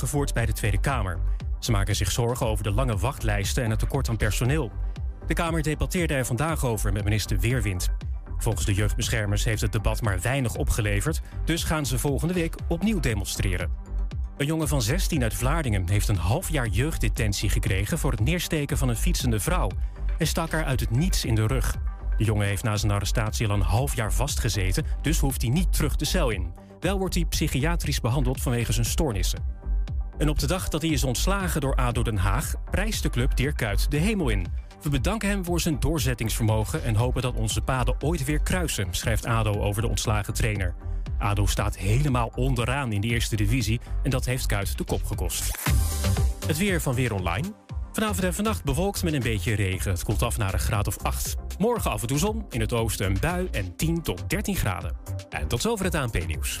gevoerd bij de Tweede Kamer. Ze maken zich zorgen over de lange wachtlijsten en het tekort aan personeel. De Kamer debatteerde er vandaag over met minister Weerwind. Volgens de jeugdbeschermers heeft het debat maar weinig opgeleverd, dus gaan ze volgende week opnieuw demonstreren. Een jongen van 16 uit Vlaardingen heeft een half jaar jeugddetentie gekregen voor het neersteken van een fietsende vrouw. Hij stak haar uit het niets in de rug. De jongen heeft na zijn arrestatie al een half jaar vastgezeten, dus hoeft hij niet terug de cel in. Wel wordt hij psychiatrisch behandeld vanwege zijn stoornissen. En op de dag dat hij is ontslagen door ADO Den Haag, prijst de club Dirk Kuyt de hemel in. We bedanken hem voor zijn doorzettingsvermogen en hopen dat onze paden ooit weer kruisen, schrijft ADO over de ontslagen trainer. ADO staat helemaal onderaan in de eerste divisie en dat heeft Kuit de kop gekost. Het weer van Weer Online. Vanavond en vannacht bewolkt met een beetje regen. Het koelt af naar een graad of 8. Morgen af en toe zon, in het oosten een bui en 10 tot 13 graden. En tot zover het ANP-nieuws.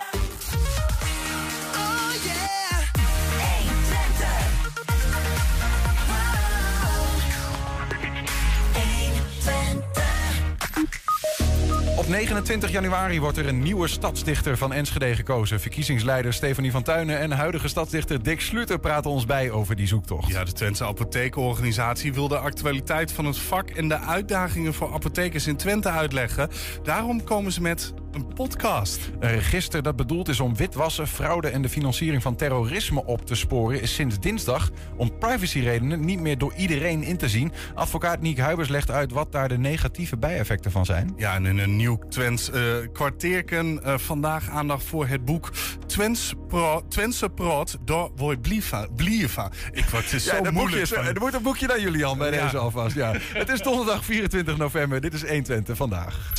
29 januari wordt er een nieuwe stadsdichter van Enschede gekozen. Verkiezingsleider Stefanie van Tuinen en huidige stadsdichter Dick Sluter praten ons bij over die zoektocht. Ja, de Twentse Apothekenorganisatie wil de actualiteit van het vak en de uitdagingen voor apothekers in Twente uitleggen. Daarom komen ze met een podcast. Een register dat bedoeld is om witwassen, fraude en de financiering van terrorisme op te sporen... is sinds dinsdag om privacyredenen niet meer door iedereen in te zien. Advocaat Niek Huibers legt uit wat daar de negatieve bijeffecten van zijn. Ja, en in een nieuw Twents uh, kwartierken uh, vandaag aandacht voor het boek Twents Pro, Twentse Proot door Woy Blieva. Blieva. Ik word het zo ja, moeilijk boekje, Er moet een boekje naar Julian bij ja. deze alvast. Ja. het is donderdag 24 november. Dit is 120 vandaag.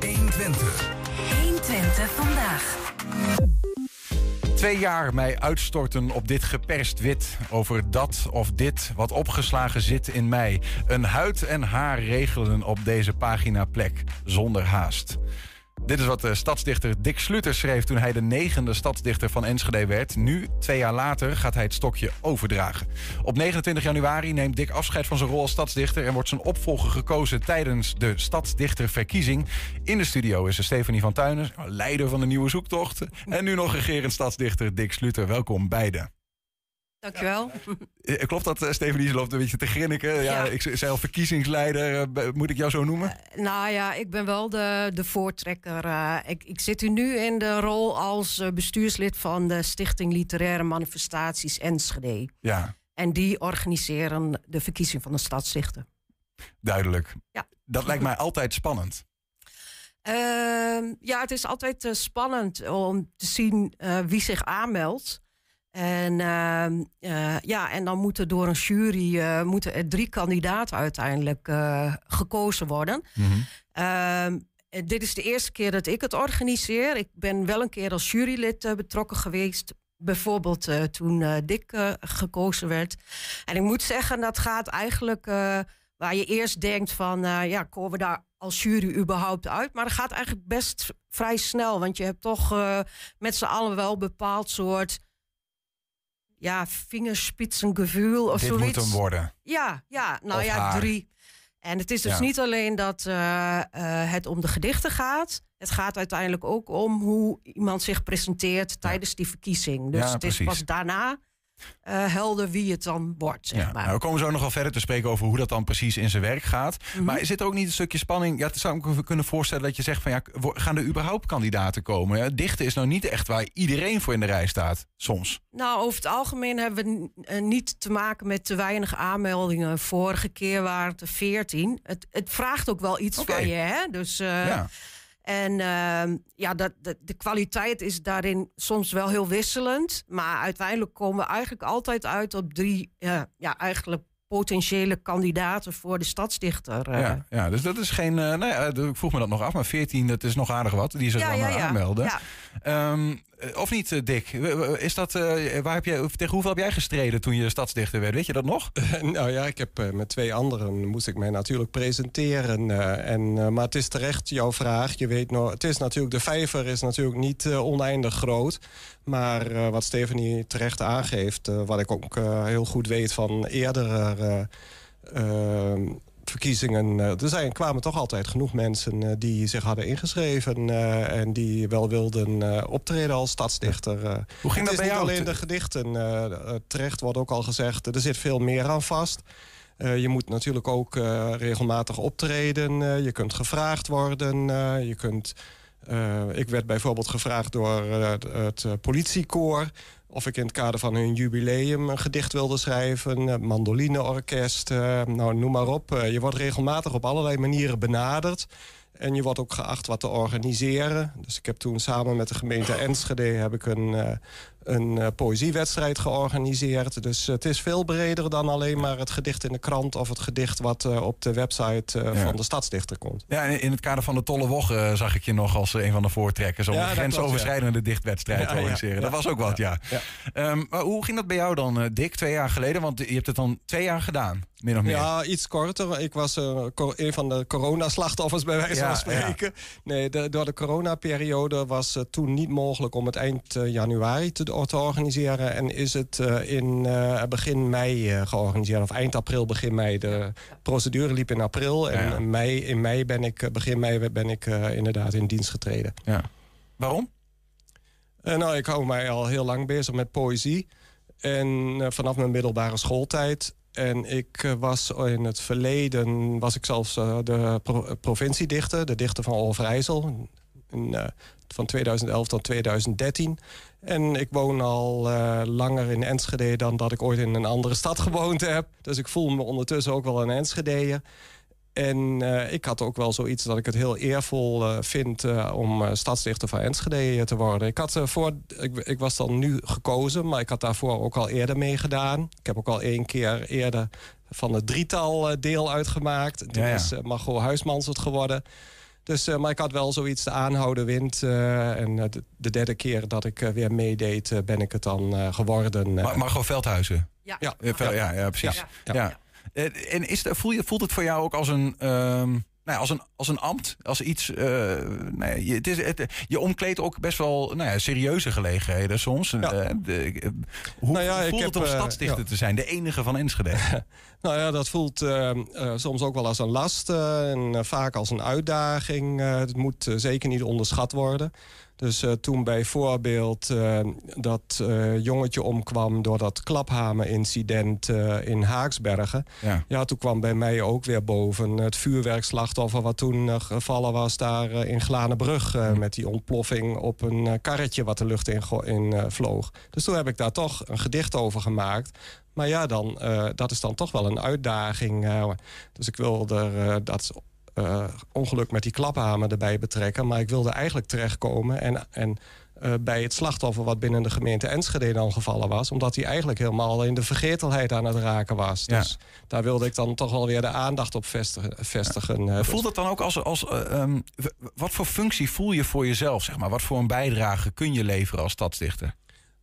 120. 120 vandaag. Twee jaar mij uitstorten op dit geperst wit. Over dat of dit wat opgeslagen zit in mij. Een huid en haar regelen op deze pagina plek. Zonder haast. Dit is wat de stadsdichter Dick Sluter schreef toen hij de negende stadsdichter van Enschede werd. Nu, twee jaar later, gaat hij het stokje overdragen. Op 29 januari neemt Dick afscheid van zijn rol als stadsdichter en wordt zijn opvolger gekozen tijdens de stadsdichterverkiezing. In de studio is er Stefanie van Tuinen, leider van de nieuwe zoektocht. En nu nog regerend stadsdichter Dick Sluter. Welkom beiden. Dankjewel. Ja. Klopt dat, Stephanie? Ze loopt een beetje te grinniken. Ja, ja. ik zei al verkiezingsleider. Uh, moet ik jou zo noemen? Uh, nou ja, ik ben wel de, de voortrekker. ik, ik zit hier nu in de rol als bestuurslid van de Stichting Literaire Manifestaties Enschede. Ja. En die organiseren de verkiezing van de stadsdichter. Duidelijk. Ja. Dat lijkt mij altijd spannend. Ehm, ja, het is altijd spannend om te zien wie zich aanmeldt. En, uh, uh, ja, en dan moeten door een jury uh, moeten er drie kandidaten uiteindelijk eh, gekozen worden. Mm -hmm. dit is de eerste keer dat ik het organiseer. Ik ben wel een keer als jurylid betrokken geweest. Bijvoorbeeld toen Dick gekozen werd. En ik moet zeggen, dat gaat eigenlijk waar je eerst denkt van... ja, komen we daar als jury überhaupt uit? Maar dat gaat eigenlijk best vrij snel. Want je hebt toch met z'n allen wel een bepaald soort ja, vingerspitsengevoel of Dit zoiets. moet hem worden. Ja, ja nou Of ja, haar. drie. En het is dus Ja. niet alleen dat eh, eh, het om de gedichten gaat. Het gaat uiteindelijk ook om hoe iemand zich presenteert tijdens die verkiezing. Dus Ja, het is precies. pas daarna eh, helder wie het dan wordt, zeg Ja, maar. nou, we komen zo nog wel verder te spreken over hoe dat dan precies in zijn werk gaat. Mhm. Maar zit er ook niet een stukje spanning? Ja, zou ik me kunnen voorstellen dat je zegt van ja, gaan er überhaupt kandidaten komen? Ja, dichten is nou niet echt waar iedereen voor in de rij staat, soms. Nou, over het algemeen hebben we eh, niet te maken met te weinig aanmeldingen. Vorige keer waren het er 14. Het, het vraagt ook wel iets van je, hè? Dus, eh, ja. En ehm, ja, dat, de kwaliteit is daarin soms wel heel wisselend. Maar uiteindelijk komen we eigenlijk altijd uit op drie, eh, ja, eigenlijk potentiële kandidaten voor de stadsdichter. eh. Ja, ja, dus dat is geen. eh nou ja, ik vroeg me dat nog af, maar 14, dat is nog aardig wat. Die zich Ja, dan ja, aanmelden. Ja. Eh, Of niet, eh, Dick? Is dat, eh, waar heb of tegen hoeveel heb jij gestreden toen je stadsdichter werd? Weet je dat nog? nou ja, ik heb met twee anderen moest ik mij natuurlijk presenteren. en, maar het is terecht jouw vraag. Je weet nog, het is natuurlijk, de vijver is natuurlijk niet oneindig groot. Maar wat Stephanie terecht aangeeft, wat ik ook heel goed weet van eerdere verkiezingen. eh, er zijn, kwamen toch altijd genoeg mensen eh, die zich hadden ingeschreven eh, en die wel wilden optreden als stadsdichter. Hoe ging het dat is bij niet jou? alleen de gedichten. terecht wordt ook al gezegd, er zit veel meer aan vast. Je moet natuurlijk ook regelmatig optreden. je kunt gevraagd worden. je kunt, ik werd bijvoorbeeld gevraagd door het, politiekoor... of ik in het kader van hun jubileum een gedicht wilde schrijven. mandolineorkest, eh, nou, noem maar op. Eh, je wordt regelmatig op allerlei manieren benaderd... En je wordt ook geacht wat te organiseren. Dus ik heb toen samen met de gemeente Enschede heb ik een, eh, een eh, poëziewedstrijd georganiseerd. Dus het is veel breder dan alleen maar het gedicht in de krant... of het gedicht wat eh, op de website eh, Ja. van de stadsdichter komt. Ja, in het kader van de Tolle eh, zag ik je nog als een van de voortrekkers... om Ja, een grensoverschrijdende dichtwedstrijd te organiseren. Dat was ook wat, ja. Ja. Ehm, maar hoe ging dat bij jou dan, Dick, twee jaar geleden? Want je hebt het dan twee jaar gedaan, min of meer. Ja, iets korter. Ik was eh, co- een van de coronaslachtoffers bij wijze Ja, van spreken. Nee, de- door de coronaperiode was het toen niet mogelijk om het eind eh, januari te, te organiseren. En is het eh, in eh, begin mei georganiseerd. Of eind april, begin mei. De procedure liep in april. En Ja, ja. Mei, in mei ben ik, begin mei ben ik eh, inderdaad in dienst getreden. Ja. Waarom? Eh, nou, ik hou mij al heel lang bezig met poëzie. En eh, vanaf mijn middelbare schooltijd. En ik eh, was in het verleden, was ik zelfs eh, de pro- provinciedichter, de dichter van Overijssel. Eh, van 2011 tot 2013. En ik woon al langer in Enschede dan dat ik ooit in een andere stad gewoond heb. Dus ik voel me ondertussen ook wel een Enschedeër. En eh, ik had ook wel zoiets dat ik het heel eervol eh, vind eh, om eh, stadsdichter van Enschede te worden. Ik, had, voor, ik, ik was dan nu gekozen, maar ik had daarvoor ook al eerder meegedaan. Ik heb ook al één keer eerder van het drietal deel uitgemaakt. En Toen Ja, ja. is Margot Huismans het geworden. Dus, eh, maar ik had wel zoiets de aanhouden wind. eh, en de, de derde keer dat ik weer meedeed, ben ik het dan eh, geworden. eh. Ma Margot Veldhuizen. Ja. ja, ja, ja, precies. Ja. Eh, En is voel je, voelt het voor jou ook als een, ehm, nou ja, als een, als een ambt? Als iets. eh, nou ja, je, het is, het, je omkleedt ook best wel nou ja, serieuze gelegenheden soms. Ja. Eh, de- hoe Nou ja, ik voelt heb, het om eh, stadsdichter te zijn? De enige van Enschede. Nou ja, dat voelt soms ook wel als een last en vaak als een uitdaging. Het moet zeker niet onderschat worden. Dus eh, toen bijvoorbeeld eh, dat eh, jongetje omkwam door dat klaphamer-incident eh, in Haaksbergen. ja. Ja, toen kwam bij mij ook weer boven het vuurwerkslachtoffer... wat toen gevallen was daar in Glanenbrug... met die ontploffing op een karretje wat de lucht in, in vloog. Dus toen heb ik daar toch een gedicht over gemaakt. Maar ja, dan, dat is dan toch wel een uitdaging. dus ik wilde er, eh, dat eh, ongeluk met die klaphamer erbij betrekken... maar ik wilde eigenlijk terechtkomen en... en eh, bij het slachtoffer wat binnen de gemeente Enschede dan gevallen was. Omdat hij eigenlijk helemaal in de vergetelheid aan het raken was. Ja. Dus daar wilde ik dan toch wel weer de aandacht op vestigen. vestigen. eh, Voelt het dan ook als. als eh, ehm, wat voor functie voel je voor jezelf? Zeg maar? Wat voor een bijdrage kun je leveren als stadsdichter?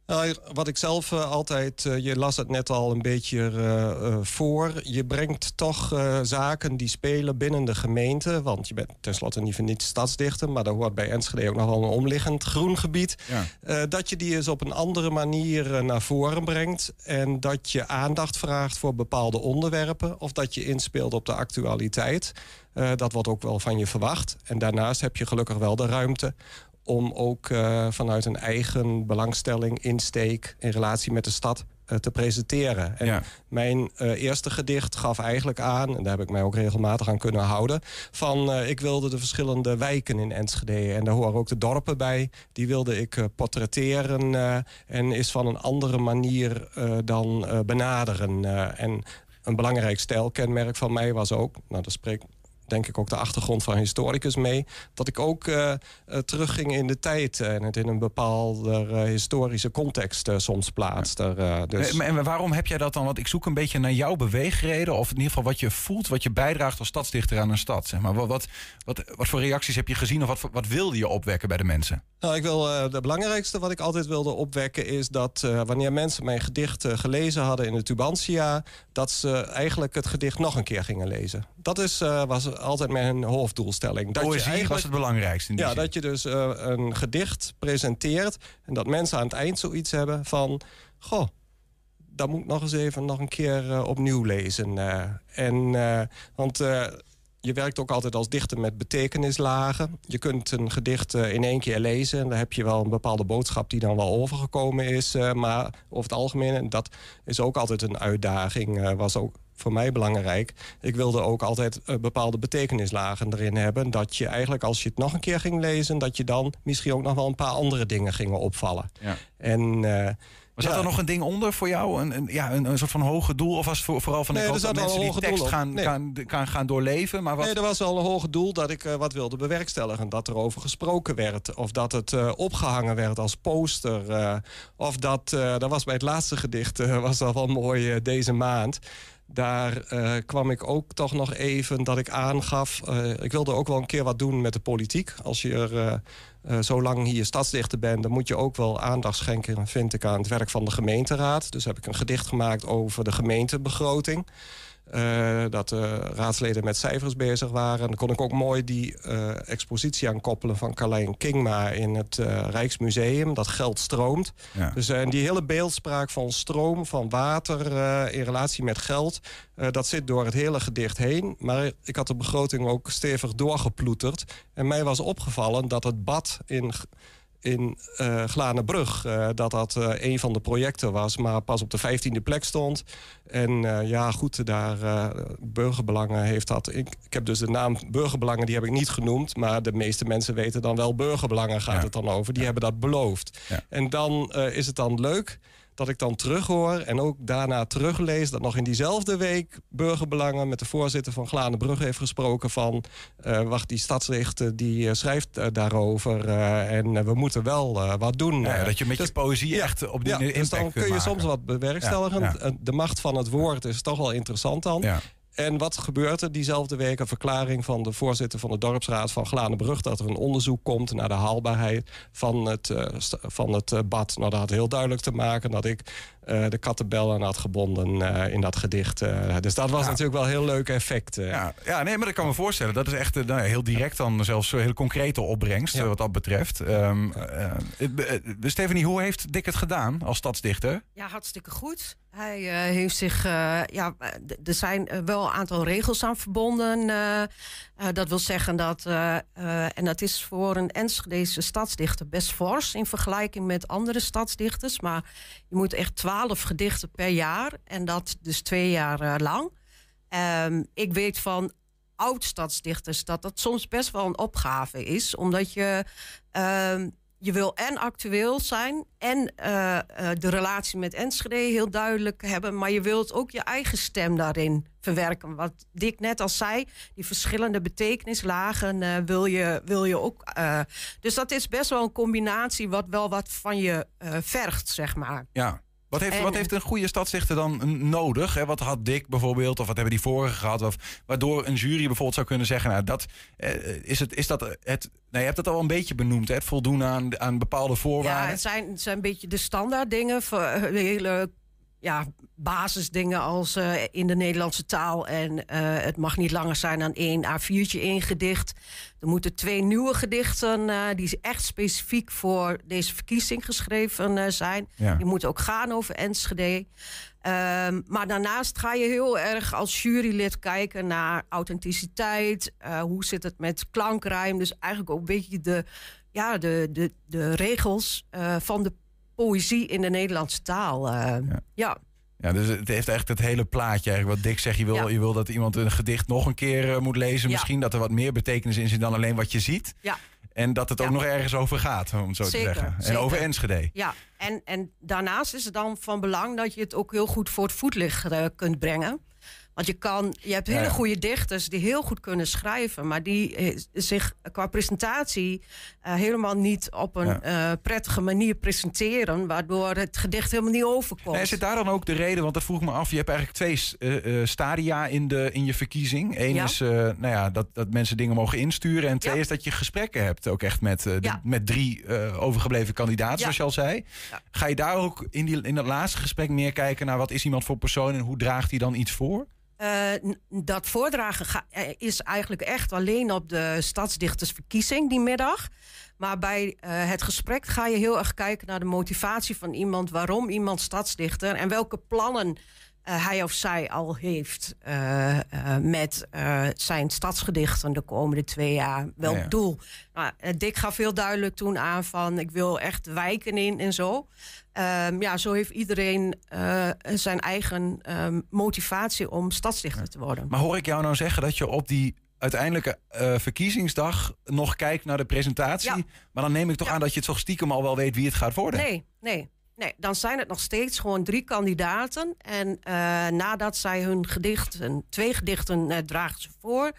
Nou, wat ik zelf eh, altijd, eh, je las het net al een beetje eh, voor. Je brengt toch zaken die spelen binnen de gemeente. Want je bent tenslotte niet niets stadsdichter. Maar daar hoort bij Enschede ook nog wel een omliggend groen gebied. Ja. Dat je die eens op een andere manier naar voren brengt. En dat je aandacht vraagt voor bepaalde onderwerpen. Of dat je inspeelt op de actualiteit. Dat wordt ook wel van je verwacht. En daarnaast heb je gelukkig wel de ruimte om ook eh, vanuit een eigen belangstelling, insteek in relatie met de stad eh, te presenteren. En Ja. mijn eh, eerste gedicht gaf eigenlijk aan, en daar heb ik mij ook regelmatig aan kunnen houden, van ik wilde de verschillende wijken in Enschede en daar horen ook de dorpen bij. Die wilde ik portretteren en is van een andere manier dan benaderen. En een belangrijk stijlkenmerk van mij was ook, nou dat spreekt denk ik ook de achtergrond van historicus mee. Dat ik ook uh, terugging in de tijd en het in een bepaalde historische context soms plaatste. dus... En waarom heb jij dat dan? Want ik zoek een beetje naar jouw beweegreden, of in ieder geval wat je voelt, wat je bijdraagt als stadsdichter aan een stad. Zeg maar. wat, wat, wat, wat voor reacties heb je gezien of wat, wat wilde je opwekken bij de mensen? Nou, ik wil, de belangrijkste wat ik altijd wilde opwekken is dat wanneer mensen mijn gedicht gelezen hadden in de Tubantia, dat ze eigenlijk het gedicht nog een keer gingen lezen. Dat is, was altijd mijn hoofddoelstelling. Dat Poëzie was het belangrijkste. ja, dat je dus uh, een gedicht presenteert en dat mensen aan het eind zoiets hebben van... Goh, dat moet ik nog eens even nog een keer uh, opnieuw lezen. Uh, en, want je werkt ook altijd als dichter met betekenislagen. Je kunt een gedicht in één keer lezen. En dan heb je wel een bepaalde boodschap die dan wel overgekomen is. maar over het algemeen, en dat is ook altijd een uitdaging. was ook voor mij belangrijk. Ik wilde ook altijd uh, bepaalde betekenislagen erin hebben. Dat je eigenlijk als je het nog een keer ging lezen... dat je dan misschien ook nog wel een paar andere dingen gingen opvallen. Ja. En... Uh, was ja. er nog een ding onder voor jou? Een, een ja, een, een, soort van hoge doel? Of was het voor, vooral van nee, de mensen die tekst gaan, nee. gaan, gaan, doorleven? Maar wat... Nee, er was wel een hoge doel dat ik uh, wat wilde bewerkstelligen. Dat er over gesproken werd. Of dat het uh, opgehangen werd als poster. Uh, of dat, dat was bij het laatste gedicht, was dat wel mooi deze maand daar uh, kwam ik ook toch nog even dat ik aangaf... Uh, ik wilde ook wel een keer wat doen met de politiek. Als je er uh, zo lang hier stadsdichter bent... dan moet je ook wel aandacht schenken, vind ik, aan het werk van de gemeenteraad. Dus heb ik een gedicht gemaakt over de gemeentebegroting... Uh, dat de raadsleden met cijfers bezig waren. Dan kon ik ook mooi die uh, expositie aankoppelen van Carlijn Kingma in het uh, Rijksmuseum. Dat geld stroomt. Ja. Dus en die hele beeldspraak van stroom, van water in relatie met geld... dat zit door het hele gedicht heen. Maar ik had de begroting ook stevig doorgeploeterd. En mij was opgevallen dat het bad in in uh, Glanenbrug. Uh, dat dat uh, een van de projecten was, maar pas op de vijftiende plek stond. En ja, goed, daar Burgerbelangen heeft dat... Ik, ik, heb dus de naam Burgerbelangen, die heb ik niet genoemd... maar de meeste mensen weten dan wel Burgerbelangen gaat het dan over. Die hebben dat beloofd. Ja. En dan is het dan leuk dat ik dan terughoor en ook daarna teruglees... dat nog in diezelfde week Burgerbelangen met de voorzitter van Glanenbrug heeft gesproken van... Uh, wacht, die stadsrichter die uh, schrijft uh, daarover en we moeten wel wat doen. Ja, dat je met dus, je poëzie echt op die ja, impact dus dan kun je soms wat bewerkstelligen. Ja, de macht van het woord is toch wel interessant dan. En wat gebeurt er diezelfde week? Een verklaring van de voorzitter van de dorpsraad van Glanenbrug... dat er een onderzoek komt naar de haalbaarheid van het, uh, van het uh, bad. Nou, dat had heel duidelijk te maken dat ik uh, de kattenbellen had gebonden in dat gedicht. dus dat was natuurlijk wel een heel leuk effect. Ja, ja, nee, maar dat kan me voorstellen. Dat is echt nou, heel direct dan zelfs een hele concrete opbrengst... wat dat betreft. Um, Stephanie, hoe heeft Dick het gedaan als stadsdichter? Ja, hartstikke goed. Hij uh, heeft zich, uh, ja, er zijn wel een aantal regels aan verbonden. Uh, dat wil zeggen dat, en dat is voor een Enschedese stadsdichter best fors in vergelijking met andere stadsdichters. Maar je moet echt twaalf gedichten per jaar en dat dus twee jaar lang. Um, ik weet van oud-stadsdichters dat dat soms best wel een opgave is, omdat je. Je wil en actueel zijn en uh, uh, de relatie met Enschede heel duidelijk hebben, maar je wilt ook je eigen stem daarin verwerken. Wat Dick net al zei, die verschillende betekenislagen uh, wil, je, wil je ook. dus dat is best wel een combinatie wat wel wat van je vergt, zeg maar. Ja. Wat heeft, wat heeft een goede stadsdichter dan nodig? Hè? Wat had Dick bijvoorbeeld, of wat hebben die vorige gehad? Of, waardoor een jury bijvoorbeeld zou kunnen zeggen: Nou, dat, eh, is, het, is dat het. Nou, je hebt het al een beetje benoemd, hè? het voldoen aan, aan bepaalde voorwaarden. Ja, het zijn, het zijn een beetje de standaard dingen. Voor hele ja, basisdingen als uh, in de Nederlandse taal. En uh, het mag niet langer zijn dan één A4'tje ingedicht. Er moeten twee nieuwe gedichten uh, die echt specifiek voor deze verkiezing geschreven zijn. Ja. Die moeten ook gaan over Enschede. Um, maar daarnaast ga je heel erg als jurylid kijken naar authenticiteit. hoe zit het met klankrijm? Dus eigenlijk ook een beetje de, ja, de, de, de regels van de poëzie in de Nederlandse taal. Uh, ja. ja. Ja, dus het heeft eigenlijk het hele plaatje. Eigenlijk wat Dick zegt, je wil, je wil dat iemand een gedicht nog een keer uh, moet lezen. Misschien dat er wat meer betekenis in zit dan alleen wat je ziet. Ja. En dat het ook nog ergens over gaat, om het zo zeker, te zeggen. En over Enschede. Ja, en, en daarnaast is het dan van belang dat je het ook heel goed voor het voetlicht uh, kunt brengen. Want je, kan, je hebt hele Ja, goede dichters die heel goed kunnen schrijven, maar die eh, zich qua presentatie eh, helemaal niet op een eh, prettige manier presenteren, waardoor het gedicht helemaal niet overkomt. Nee, is het daar dan ook de reden? Want dat vroeg me af. Je hebt eigenlijk twee stadia in, de, in je verkiezing. Eén Ja. is nou ja, dat, dat mensen dingen mogen insturen. En twee is dat je gesprekken hebt. Ook echt met, de- met drie overgebleven kandidaten, zoals je al zei. Ga je daar ook in, die, in dat laatste gesprek meer kijken naar wat is iemand voor persoon en hoe draagt hij dan iets voor? Eh, dat voordragen ga- eh, is eigenlijk echt alleen op de stadsdichtersverkiezing die middag. Maar bij eh, het gesprek ga je heel erg kijken naar de motivatie van iemand, waarom iemand stadsdichter en welke plannen hij of zij al heeft met zijn stadsgedichten de komende twee jaar. Welk Ja, ja. doel? Nou, Dick gaf heel duidelijk toen aan van ik wil echt wijken in en zo. Ehm, ja, zo heeft iedereen eh, zijn eigen ehm, motivatie om stadsdichter te worden. Maar hoor ik jou nou zeggen dat je op die uiteindelijke eh, verkiezingsdag nog kijkt naar de presentatie? Ja. Maar dan neem ik toch Ja. aan dat je het toch stiekem al wel weet wie het gaat worden? Nee, nee, nee. Dan zijn het nog steeds gewoon drie kandidaten. En eh, nadat zij hun gedichten, twee gedichten dragen ze voor.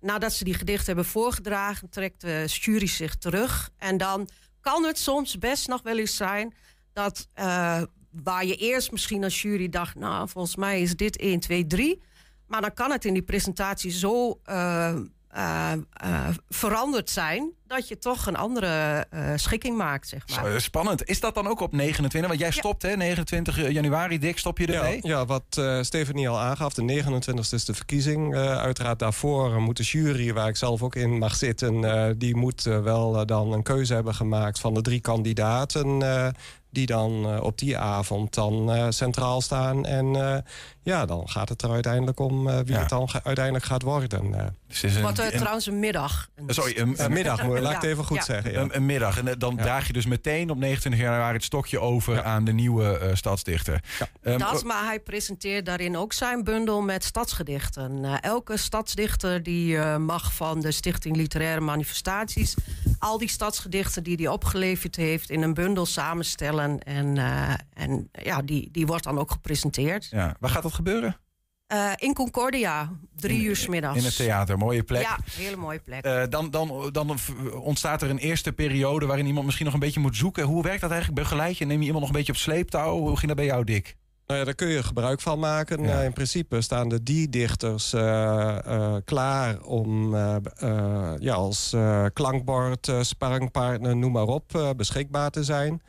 Nadat ze die gedichten hebben voorgedragen, trekt de jury zich terug. En dan kan het soms best nog wel eens zijn dat eh, waar je eerst misschien als jury dacht, nou volgens mij is dit 1, 2, 3. Maar dan kan het in die presentatie zo eh, eh, veranderd zijn dat je toch een andere eh, schikking maakt, zeg maar. Zo, spannend. Is dat dan ook op 29? Want jij stopt hè, 29 januari, Dick, stop je Ja, ermee? ja, wat eh Stefanie al aangaf, de 29e is de verkiezing. Eh, uiteraard daarvoor moet de jury, waar ik zelf ook in mag zitten... eh, die moet wel dan een keuze hebben gemaakt van de drie kandidaten... die dan eh, op die avond dan eh, centraal staan. En eh, ja, dan gaat het er uiteindelijk om eh, wie Ja. het dan ga- uiteindelijk gaat worden. Dus is een, Wat een- trouwens een middag. Een- sorry, een, een, middag, moet- laat ik het even goed ja. zeggen. Ja. een- een middag. En dan Ja. draag je dus meteen op 29 januari het stokje over Ja. aan de nieuwe eh, stadsdichter. Ehm, Dat, maar hij presenteert daarin ook zijn bundel met stadsgedichten. Elke stadsdichter die eh, mag van de Stichting Literaire Manifestaties... al die stadsgedichten die hij opgeleverd heeft in een bundel samenstellen. En, eh, en ja, die, die wordt dan ook gepresenteerd. ja. Waar gaat dat gebeuren? Eh, in Concordia, drie In- uur 's middags. In het theater, mooie plek. Ja, hele mooie plek. Eh, dan, dan, dan ontstaat er een eerste periode waarin iemand misschien nog een beetje moet zoeken. Hoe werkt dat eigenlijk? Begeleid je? Neem je iemand nog een beetje op sleeptouw? Hoe ging dat bij jou, Dick? Nou ja, daar kun je gebruik van maken. Ja. In principe staan de die-dichters eh, eh, klaar om eh, eh, ja, als eh, klankbord, eh, sparringpartner, noem maar op, eh, beschikbaar te zijn.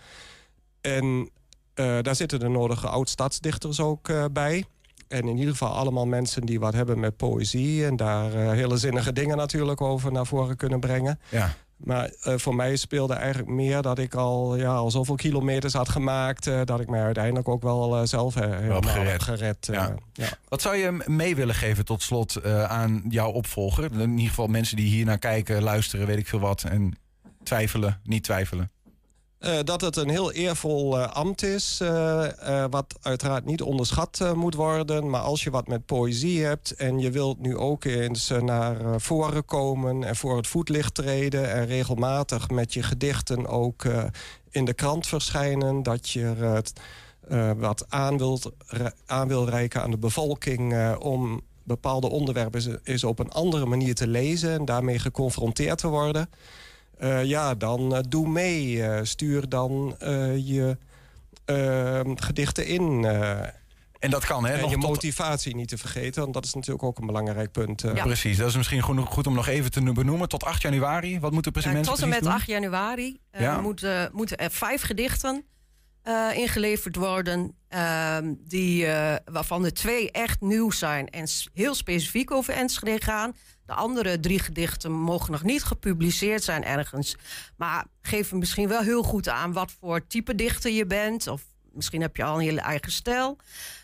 En eh, daar zitten de nodige oud-stadsdichters ook eh, bij. En in ieder geval allemaal mensen die wat hebben met poëzie... en daar eh, hele zinnige dingen natuurlijk over naar voren kunnen brengen. Ja. Maar voor mij speelde eigenlijk meer dat ik al, ja, al zoveel kilometers had gemaakt... dat ik mij uiteindelijk ook wel zelf gered. heb gered. Ja. ja. Wat zou je mee willen geven tot slot aan jouw opvolger? In ieder geval mensen die hier naar kijken, luisteren, weet ik veel wat. En twijfelen, niet twijfelen. Eh, dat het een heel eervol eh, ambt is, eh, wat uiteraard niet onderschat moet worden. Maar als je wat met poëzie hebt en je wilt nu ook eens naar voren komen... en voor het voetlicht treden en regelmatig met je gedichten ook in de krant verschijnen... dat je wat aan, wilt, aan wil reiken aan de bevolking... om bepaalde onderwerpen is, is op een andere manier te lezen... en daarmee geconfronteerd te worden... Eh, ja, dan eh, doe mee. Eh, stuur dan eh, je eh, gedichten in. eh, En dat kan, hè? en Nog je tot- motivatie niet te vergeten, want dat is natuurlijk ook een belangrijk punt. eh. Ja. Precies, dat is misschien goed, goed om nog even te benoemen. Tot 8 januari, wat moeten Ja, mensen tot en met doen? 8 januari eh, Ja. moeten, moeten er vijf gedichten eh, ingeleverd worden. ehm, die, eh, waarvan de twee echt nieuw zijn en heel specifiek over Enschede gaan. De andere drie gedichten mogen nog niet gepubliceerd zijn ergens. Maar geven misschien wel heel goed aan wat voor type dichter je bent. Of misschien heb je al een hele eigen stijl.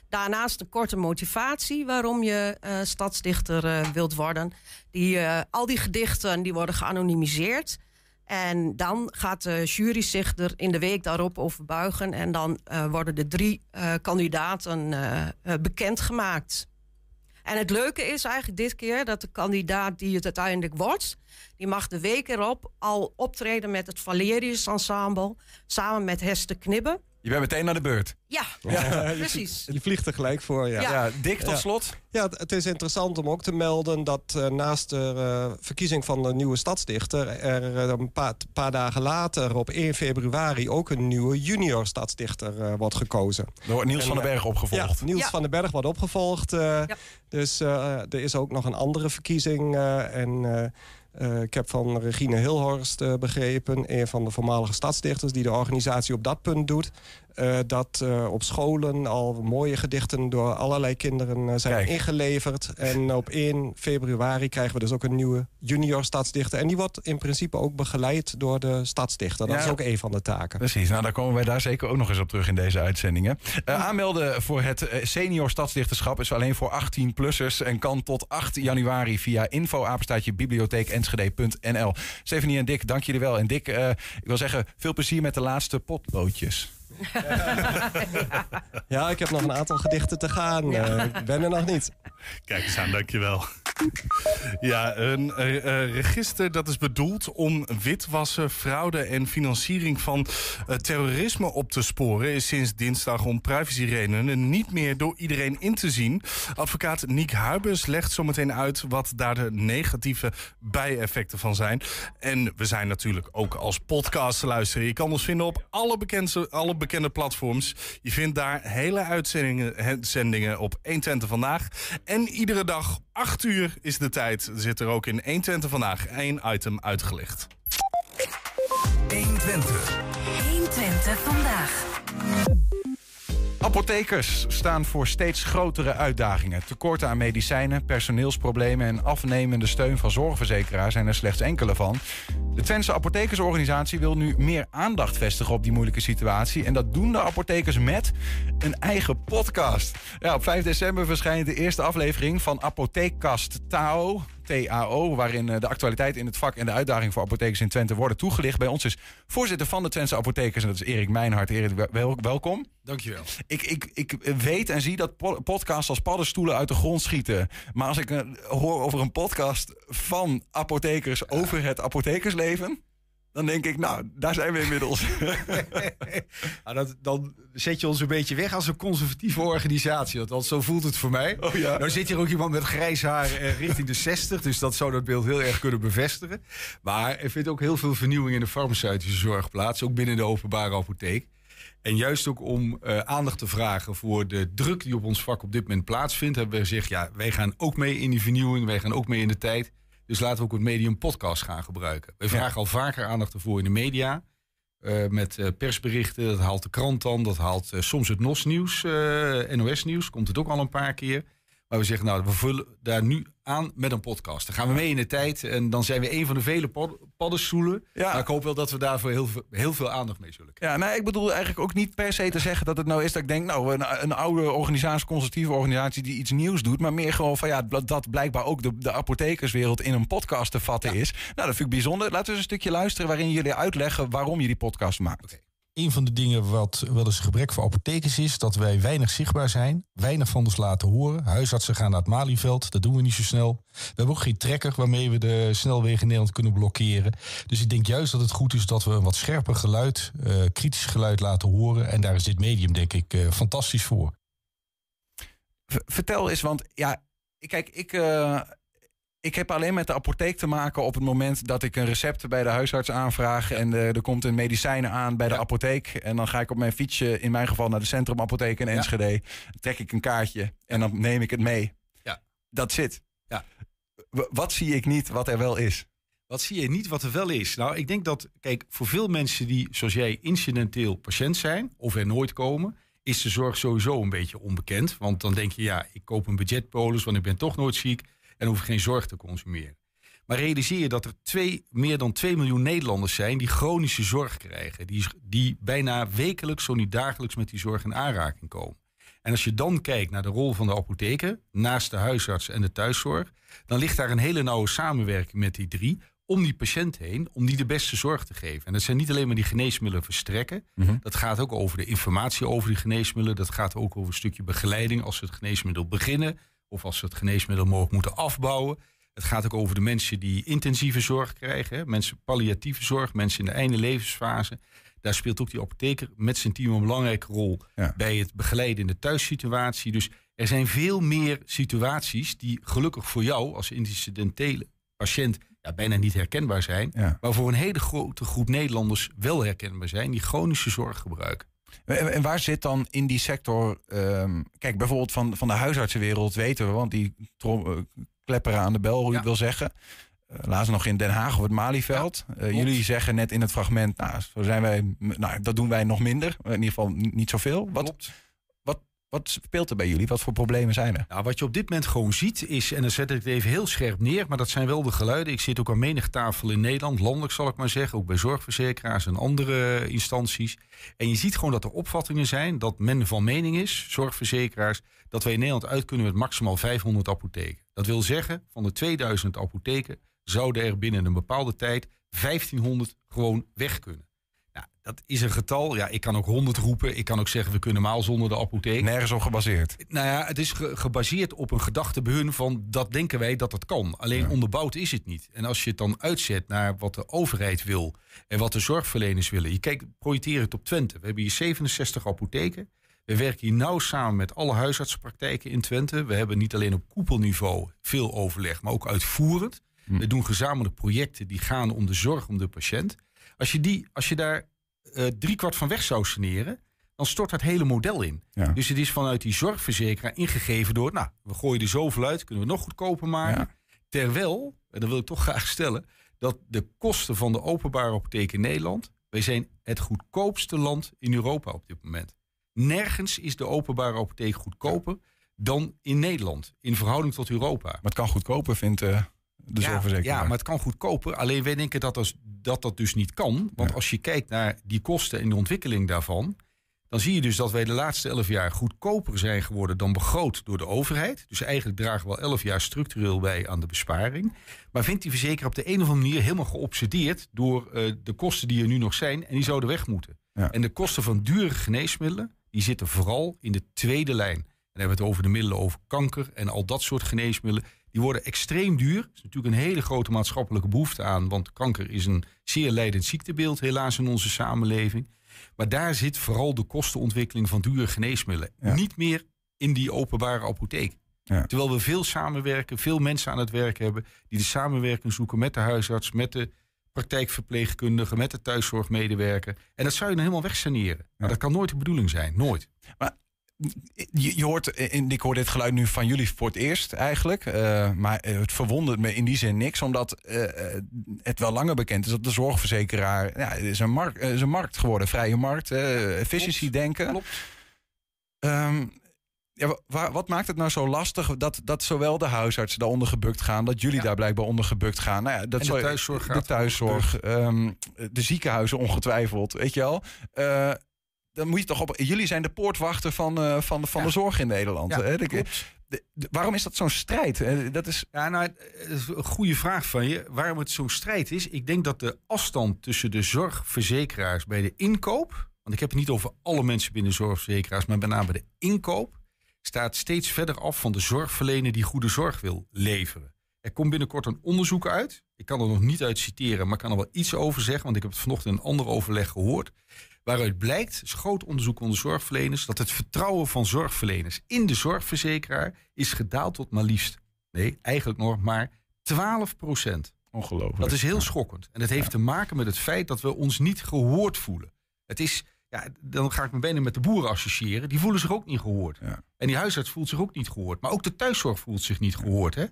Daarnaast een korte motivatie waarom je eh, stadsdichter eh, wilt worden. Die, eh, al die gedichten die worden geanonimiseerd. En dan gaat de jury zich er in de week daarop over buigen. En dan worden de drie kandidaten bekendgemaakt. En het leuke is eigenlijk dit keer dat de kandidaat die het uiteindelijk wordt... die mag de week erop al optreden met het Valerius Ensemble... samen met Hester Knibbe. Je bent meteen naar de beurt. Ja, je- precies. Je vliegt er gelijk voor, ja. Ja. Ja, Dick, tot Ja. slot. Ja, het- is interessant om ook te melden dat eh, naast de eh, verkiezing van de nieuwe stadsdichter... er eh, een paar, paar dagen later, op 1 februari, ook een nieuwe junior stadsdichter eh, wordt gekozen. Door Niels En, van den Berg opgevolgd. Ja, Niels Ja. van den Berg wordt opgevolgd. eh, Dus eh, er is ook nog een andere verkiezing. eh, en eh, ik heb van Regine Hilhorst eh, begrepen... een van de voormalige stadsdichters die de organisatie op dat punt doet... eh, dat eh, op scholen al mooie gedichten door allerlei kinderen eh, zijn Kijk. ingeleverd. En op 1 februari krijgen we dus ook een nieuwe junior stadsdichter. En die wordt in principe ook begeleid door de stadsdichter. Dat Ja. is ook een van de taken. Precies, nou daar komen wij daar zeker ook nog eens op terug in deze uitzendingen. Aanmelden voor het senior stadsdichterschap is alleen voor 18-plussers... en kan tot 8 januari via info-apenstaatje bibliotheekenschede.nl. Stefanie en Dick, dank jullie wel. En Dick, ik wil zeggen, veel plezier met de laatste potloodjes. Ja, ik heb nog een aantal gedichten te gaan. Eh, ik ben er nog niet. Kijk eens aan, dankjewel. Ja, een eh, eh, register dat is bedoeld om witwassen, fraude en financiering van terrorisme op te sporen... is sinds dinsdag om privacyredenen niet meer door iedereen in te zien. Advocaat Niek Huibers legt zometeen uit wat daar de negatieve bijeffecten van zijn. En we zijn natuurlijk ook als podcast te luisteren. Je kan ons vinden op alle, bekende, alle bekende platforms. Je vindt daar hele uitzendingen uitzendingen op 120 vandaag. En iedere dag 8 uur is de tijd. Zit er ook in 120 vandaag één item uitgelicht. 120. 120 vandaag. Apothekers staan voor steeds grotere uitdagingen. Tekorten aan medicijnen, personeelsproblemen en afnemende steun van zorgverzekeraars zijn er slechts enkele van. De Twentse Apothekersorganisatie wil nu meer aandacht vestigen op die moeilijke situatie. En dat doen de apothekers met een eigen podcast. Ja, op 5 december verschijnt de eerste aflevering van Apotheekkast Tao. TAO, waarin eh, de actualiteit in het vak en de uitdaging voor apothekers in Twente worden toegelicht. Bij ons is voorzitter van de Twentse Apothekers en dat is Erik Mijnhart. Erik, wel- welkom. Dankjewel. Ik, ik, ik weet en zie dat po- podcasts als paddenstoelen uit de grond schieten. Maar als ik eh, hoor over een podcast van apothekers over het apothekersleven... dan denk ik, nou, daar zijn we inmiddels. Nou, dat, dan zet je ons een beetje weg als een conservatieve organisatie. Want, zo voelt het voor mij. Oh ja. Nou zit hier ook iemand met grijs haar eh, richting de 60. Dus dat zou dat beeld heel erg kunnen bevestigen. Maar er vindt ook heel veel vernieuwing in de farmaceutische zorg plaats. Ook binnen de openbare apotheek. En juist ook om eh, aandacht te vragen voor de druk die op ons vak op dit moment plaatsvindt, hebben we gezegd: ja, wij gaan ook mee in die vernieuwing, wij gaan ook mee in de tijd. Dus laten we ook het medium podcast gaan gebruiken. Wij vragen al vaker aandacht ervoor in de media. eh, met eh, persberichten, dat haalt de krant dan, dat haalt eh, soms het NOS-nieuws, NOS-nieuws, komt het ook al een paar keer. Maar we zeggen, nou, we vullen daar nu aan met een podcast. Dan gaan we mee in de tijd en dan zijn we een van de vele pod- paddenstoelen. Ja. Maar ik hoop wel dat we daarvoor heel, veel- heel veel aandacht mee zullen krijgen. Ja, nou, ik bedoel eigenlijk ook niet per se te zeggen dat het nou is dat ik denk, nou, een, een oude organisatie, conservatieve organisatie die iets nieuws doet, maar meer gewoon van ja, dat- dat blijkbaar ook de, de apothekerswereld in een podcast te vatten is. Nou, dat vind ik bijzonder. Laten we eens een stukje luisteren waarin jullie uitleggen waarom je die podcast maakt. Een van de dingen wat wel eens een gebrek voor apothekers is, dat wij weinig zichtbaar zijn, weinig van ons laten horen. Huisartsen gaan naar het Malieveld, dat doen we niet zo snel. We hebben ook geen trekker waarmee we de snelwegen in Nederland kunnen blokkeren. Dus ik denk juist dat het goed is dat we een wat scherper geluid, eh, kritisch geluid laten horen. En daar is dit medium denk ik eh, fantastisch voor. Vertel eens, want ja, kijk, ik, eh, ik heb alleen met de apotheek te maken op het moment dat ik een recept bij de huisarts aanvraag. En eh, er komt een medicijnen aan bij de apotheek. En dan ga ik op mijn fietsje, in mijn geval naar de centrumapotheek in Enschede. Trek ik een kaartje en dan neem ik het mee. Ja. Dat zit. Ja. Wat zie ik niet wat er wel is? Wat zie je niet wat er wel is? Nou, ik denk dat, kijk, voor veel mensen die, zoals jij, incidenteel patiënt zijn of er nooit komen, is de zorg sowieso een beetje onbekend. Want dan denk je, ja, ik koop een budgetpolis, want ik ben toch nooit ziek en hoef geen zorg te consumeren. Maar realiseer je dat er twee, meer dan 2 miljoen Nederlanders zijn die chronische zorg krijgen. Die, die bijna wekelijks, zo niet dagelijks, met die zorg in aanraking komen. En als je dan kijkt naar de rol van de apotheker, naast de huisarts en de thuiszorg, dan ligt daar een hele nauwe samenwerking met die drie om die patiënt heen, om die de beste zorg te geven. En dat zijn niet alleen maar die geneesmiddelen verstrekken. Dat gaat ook over de informatie over die geneesmiddelen. Dat gaat ook over een stukje begeleiding als ze het geneesmiddel beginnen. Of als ze het geneesmiddel mogelijk moeten afbouwen. Het gaat ook over de mensen die intensieve zorg krijgen. hè. Mensen palliatieve zorg, mensen in de einde levensfase. daar speelt ook die apotheker met zijn team een belangrijke rol bij het begeleiden in de thuissituatie. Dus er zijn veel meer situaties die gelukkig voor jou als incidentele patiënt ja, bijna niet herkenbaar zijn. Maar voor een hele grote groep Nederlanders wel herkenbaar zijn die chronische zorg gebruiken. En waar zit dan in die sector... ehm, kijk, bijvoorbeeld van, van de huisartsenwereld weten we... want die trom, eh, klepperen aan de bel, hoe je het wil zeggen. Uh, laatst nog in Den Haag op het Malieveld. Eh, jullie zeggen net in het fragment... Nou, zo zijn wij, nou, dat doen wij nog minder. In ieder geval niet zoveel. Wat, wat, wat speelt er bij jullie? Wat voor problemen zijn er? Nou, wat je op dit moment gewoon ziet is, en dan zet ik het even heel scherp neer, maar dat zijn wel de geluiden. Ik zit ook aan menig tafel in Nederland, landelijk zal ik maar zeggen, ook bij zorgverzekeraars en andere instanties. En je ziet gewoon dat er opvattingen zijn dat men van mening is, zorgverzekeraars, dat wij in Nederland uit kunnen met maximaal 500 apotheken. Dat wil zeggen, van de 2000 apotheken zouden er binnen een bepaalde tijd 1500 gewoon weg kunnen. Dat is een getal. Ja, ik kan ook 100 roepen. Ik kan ook zeggen, we kunnen maal zonder de apotheek. Nergens op gebaseerd. Nou ja, het is ge- gebaseerd op een gedachte bij hun van dat denken wij dat het kan. Alleen onderbouwd is het niet. En als je het dan uitzet naar wat de overheid wil en wat de zorgverleners willen. Je kijkt, projecteer het op Twente. We hebben hier 67 apotheken. We werken hier nauw samen met alle huisartsenpraktijken in Twente. We hebben niet alleen op koepelniveau veel overleg, maar ook uitvoerend. We doen gezamenlijk projecten die gaan om de zorg om de patiënt. Als je, die, als je daar eh driekwart van weg zou saneren, dan stort dat hele model in. Dus het is vanuit die zorgverzekeraar ingegeven door, nou, we gooien er zoveel uit, kunnen we nog goedkoper maken. Terwijl, en dat wil ik toch graag stellen, dat de kosten van de openbare apotheek in Nederland, wij zijn het goedkoopste land in Europa op dit moment. Nergens is de openbare apotheek goedkoper dan in Nederland, in verhouding tot Europa. Maar het kan goedkoper, vindt uh, de ja, zorgverzekeraar. Ja, maar het kan goedkoper. Alleen wij denken dat dat, dat, dat dus niet kan. Want als je kijkt naar die kosten en de ontwikkeling daarvan... dan zie je dus dat wij de laatste elf jaar goedkoper zijn geworden... dan begroot door de overheid. Dus eigenlijk dragen we al elf jaar structureel bij aan de besparing. Maar vindt die verzekeraar op de een of andere manier helemaal geobsedeerd... door uh, de kosten die er nu nog zijn en die zouden weg moeten. Ja. En de kosten van dure geneesmiddelen... die zitten vooral in de tweede lijn. En dan hebben we het over de middelen over kanker en al dat soort geneesmiddelen. Die worden extreem duur. Er is natuurlijk een hele grote maatschappelijke behoefte aan. Want kanker is een zeer leidend ziektebeeld helaas in onze samenleving. Maar daar zit vooral de kostenontwikkeling van dure geneesmiddelen. Niet meer in die openbare apotheek. Ja. Terwijl we veel samenwerken, veel mensen aan het werk hebben... die de samenwerking zoeken met de huisarts, met de praktijkverpleegkundige... met de thuiszorgmedewerker. En dat zou je dan helemaal wegsaneren. Maar dat kan nooit de bedoeling zijn, nooit. Maar je, je hoort, in, ik hoor dit geluid nu van jullie voor het eerst eigenlijk. Uh, maar het verwondert me in die zin niks. Omdat uh, het wel langer bekend is dat de zorgverzekeraar... Ja, is een, markt, is een markt geworden, vrije markt. Uh, efficiency denken. Klopt. Um, ja, wa, wat maakt het nou zo lastig dat, dat zowel de huisartsen daaronder gebukt gaan... dat jullie ja. daar blijkbaar onder gebukt gaan? Nou ja, dat en de thuiszorg. De thuiszorg, um, de ziekenhuizen ongetwijfeld, weet je wel dan moet je toch op. Jullie zijn de poortwachter van, uh, van, van ja. de zorg in Nederland. Ja, hè? De, de, de, waarom is dat zo'n strijd? Dat is... Ja, nou, is een goede vraag van je. Waarom het zo'n strijd is? Ik denk dat de afstand tussen de zorgverzekeraars bij de inkoop. Want ik heb het niet over alle mensen binnen zorgverzekeraars, maar met name bij de inkoop. staat steeds verder af van de zorgverlener die goede zorg wil leveren. Er komt binnenkort een onderzoek uit. Ik kan er nog niet uit citeren, maar ik kan er wel iets over zeggen. Want ik heb het vanochtend in een ander overleg gehoord. Waaruit blijkt, is groot onderzoek onder zorgverleners, dat het vertrouwen van zorgverleners in de zorgverzekeraar is gedaald tot maar liefst. Nee, eigenlijk nog maar 12 procent. Ongelooflijk. Dat is heel schokkend. En dat heeft ja. te maken met het feit dat we ons niet gehoord voelen. Het is, ja, dan ga ik me bijna met de boeren associëren. Die voelen zich ook niet gehoord. Ja. En die huisarts voelt zich ook niet gehoord. Maar ook de thuiszorg voelt zich niet gehoord. Hè?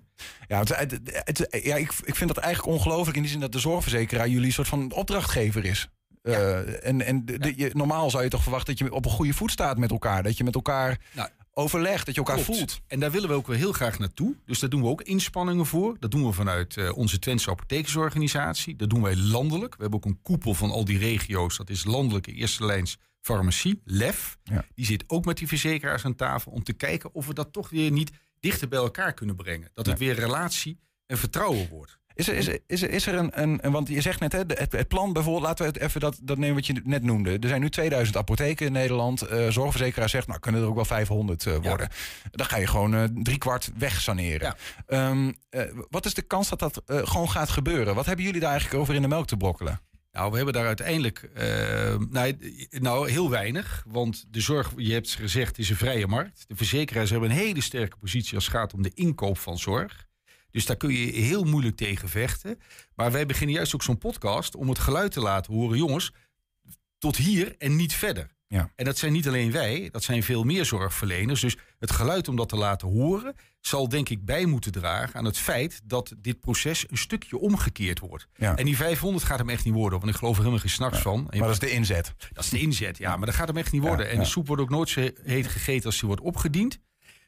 Ja, het, het, het, ja ik, ik vind dat eigenlijk ongelooflijk in die zin dat de zorgverzekeraar jullie een soort van opdrachtgever is. Ja. Uh, en en de, de, je, normaal zou je toch verwachten dat je op een goede voet staat met elkaar. Dat je met elkaar nou, overlegt, dat je elkaar klopt. voelt. En daar willen we ook wel heel graag naartoe. Dus daar doen we ook inspanningen voor. Dat doen we vanuit uh, onze Twentse apothekersorganisatie. Dat doen wij landelijk. We hebben ook een koepel van al die regio's. Dat is landelijke eerste lijns farmacie, LEF. Ja. Die zit ook met die verzekeraars aan tafel om te kijken of we dat toch weer niet dichter bij elkaar kunnen brengen. Dat het ja. weer relatie en vertrouwen wordt. Is er, is er, is er, is er een, een, Want je zegt net, hè, het, het plan bijvoorbeeld, laten we het even dat, dat nemen wat je net noemde. Er zijn nu 2000 apotheken in Nederland. Uh, zorgverzekeraar zegt, nou kunnen er ook wel 500 uh, worden. Ja. Dan ga je gewoon uh, drie kwart weg saneren. Ja. Um, wat is de kans dat dat gewoon gaat gebeuren? Wat hebben jullie daar eigenlijk over in de melk te brokkelen? Nou, we hebben daar uiteindelijk uh, nou, nou, heel weinig. Want de zorg, je hebt gezegd, is een vrije markt. De verzekeraars hebben een hele sterke positie als het gaat om de inkoop van zorg. Dus daar kun je heel moeilijk tegen vechten. Maar wij beginnen juist ook zo'n podcast om het geluid te laten horen. Jongens, tot hier en niet verder. Ja. En dat zijn niet alleen wij, dat zijn veel meer zorgverleners. Dus het geluid om dat te laten horen, zal denk ik bij moeten dragen aan het feit dat dit proces een stukje omgekeerd wordt. Ja. En die 500 gaat hem echt niet worden, want ik geloof er helemaal geen snacks van. Maar dat is de inzet. Dat is de inzet, ja, maar dat gaat hem echt niet worden. En de soep wordt ook nooit zo heet gegeten als die wordt opgediend.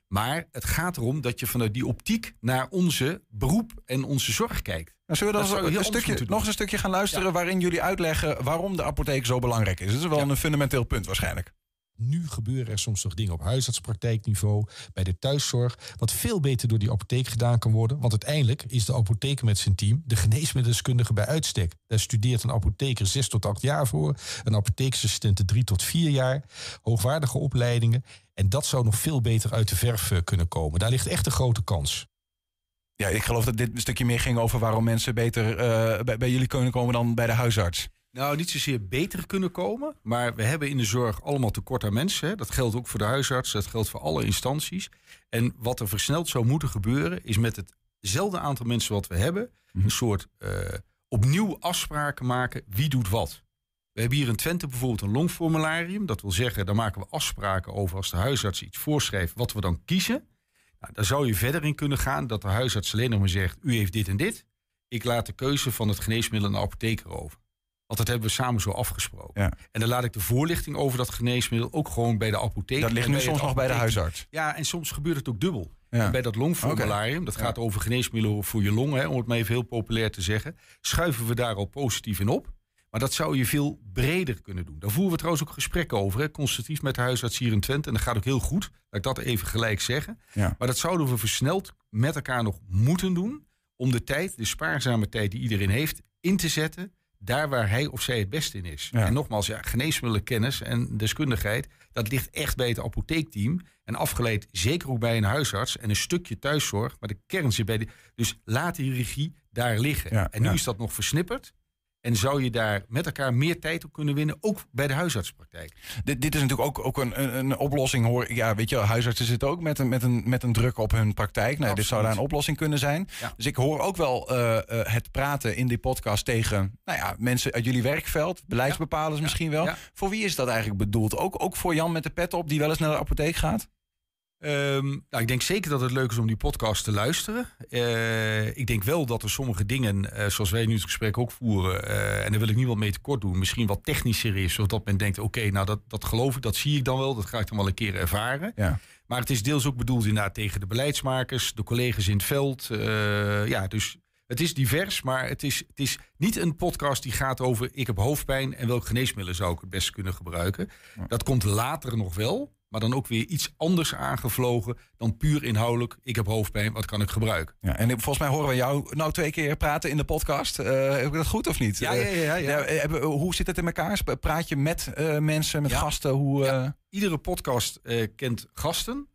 Maar het gaat erom dat je vanuit die optiek naar onze beroep en onze zorg kijkt. Nou, zullen we dan een stukje, nog eens een stukje gaan luisteren waarin jullie uitleggen waarom de apotheek zo belangrijk is? Dat is wel een fundamenteel punt waarschijnlijk. Nu gebeuren er soms nog dingen op huisartspraktijkniveau, bij de thuiszorg, wat veel beter door die apotheek gedaan kan worden. Want uiteindelijk is de apotheker met zijn team de geneesmiddelskundige bij uitstek. Daar studeert een apotheker 6 tot 8 jaar voor, een apotheeksassistent 3 tot 4 jaar, hoogwaardige opleidingen. En dat zou nog veel beter uit de verf eh, kunnen komen. Daar ligt echt een grote kans. Ja, ik geloof dat dit een stukje meer ging over waarom mensen beter bij, bij jullie kunnen komen dan bij de huisarts. Nou, niet zozeer beter kunnen komen, maar we hebben in de zorg allemaal tekort aan mensen. Hè. Dat geldt ook voor de huisarts, dat geldt voor alle instanties. En wat er versneld zou moeten gebeuren, is met hetzelfde aantal mensen wat we hebben, mhm. een soort uh, opnieuw afspraken maken wie doet wat. We hebben hier in Twente bijvoorbeeld een longformularium. Dat wil zeggen, daar maken we afspraken over als de huisarts iets voorschrijft, wat we dan kiezen. Nou, daar zou je verder in kunnen gaan dat de huisarts alleen nog maar zegt, u heeft dit en dit. Ik laat de keuze van het geneesmiddel aan de apotheker over. Want dat hebben we samen zo afgesproken. Ja. En dan laat ik de voorlichting over dat geneesmiddel ook gewoon bij de apotheker. Dat ligt nu soms nog bij de huisarts. Ja, en soms gebeurt het ook dubbel. Ja. Bij dat longformularium, dat gaat over geneesmiddelen voor je longen, om het maar even heel populair te zeggen, schuiven we daar al positief in op. Maar dat zou je veel breder kunnen doen. Daar voeren we trouwens ook gesprekken over, hè, met de huisarts hier in Twente. En dat gaat ook heel goed, laat ik dat even gelijk zeggen. Ja. Maar dat zouden we versneld met elkaar nog moeten doen, om de tijd, de spaarzame tijd die iedereen heeft, in te zetten daar waar hij of zij het beste in is. En nogmaals, ja, geneesmiddelenkennis en deskundigheid, dat ligt echt bij het apotheekteam. En afgeleid zeker ook bij een huisarts en een stukje thuiszorg. Maar de kern zit bij de. Dus laat die regie daar liggen. en nu is dat nog versnipperd. En zou je daar met elkaar meer tijd op kunnen winnen, ook bij de huisartspraktijk? Dit, dit is natuurlijk ook, ook een, een, een, oplossing. Hoor. Ja, weet je, huisartsen zitten ook met een, met een, met een druk op hun praktijk. Nou, dit zou daar een oplossing kunnen zijn. Dus ik hoor ook wel uh, uh, het praten in die podcast tegen nou ja, mensen uit jullie werkveld, beleidsbepalers misschien wel. Voor wie is dat eigenlijk bedoeld? Ook, ook voor Jan met de pet op, die wel eens naar de apotheek gaat? Um, nou, ik denk zeker dat het leuk is om die podcast te luisteren. Uh, ik denk wel dat er sommige dingen, uh, zoals wij nu het gesprek ook voeren, uh, en daar wil ik niet wat mee tekort doen, misschien wat technischer is, zodat men denkt: oké, nou dat, dat geloof ik, dat zie ik dan wel, dat ga ik dan wel een keer ervaren. Ja. Maar het is deels ook bedoeld inderdaad tegen de beleidsmakers, de collega's in het veld. ja, dus het is divers, maar het is, het is niet een podcast die gaat over: ik heb hoofdpijn en welke geneesmiddelen zou ik het best kunnen gebruiken. Dat komt later nog wel maar dan ook weer iets anders aangevlogen dan puur inhoudelijk. Ik heb hoofdpijn, wat kan ik gebruiken? Ja, en volgens mij horen we jou nou twee keer praten in de podcast. Uh, heb ik dat goed of niet? Ja, ja, ja. ja, ja. hoe zit het in elkaar? Praat je met uh, mensen, met gasten? Hoe, uh... Iedere podcast kent gasten.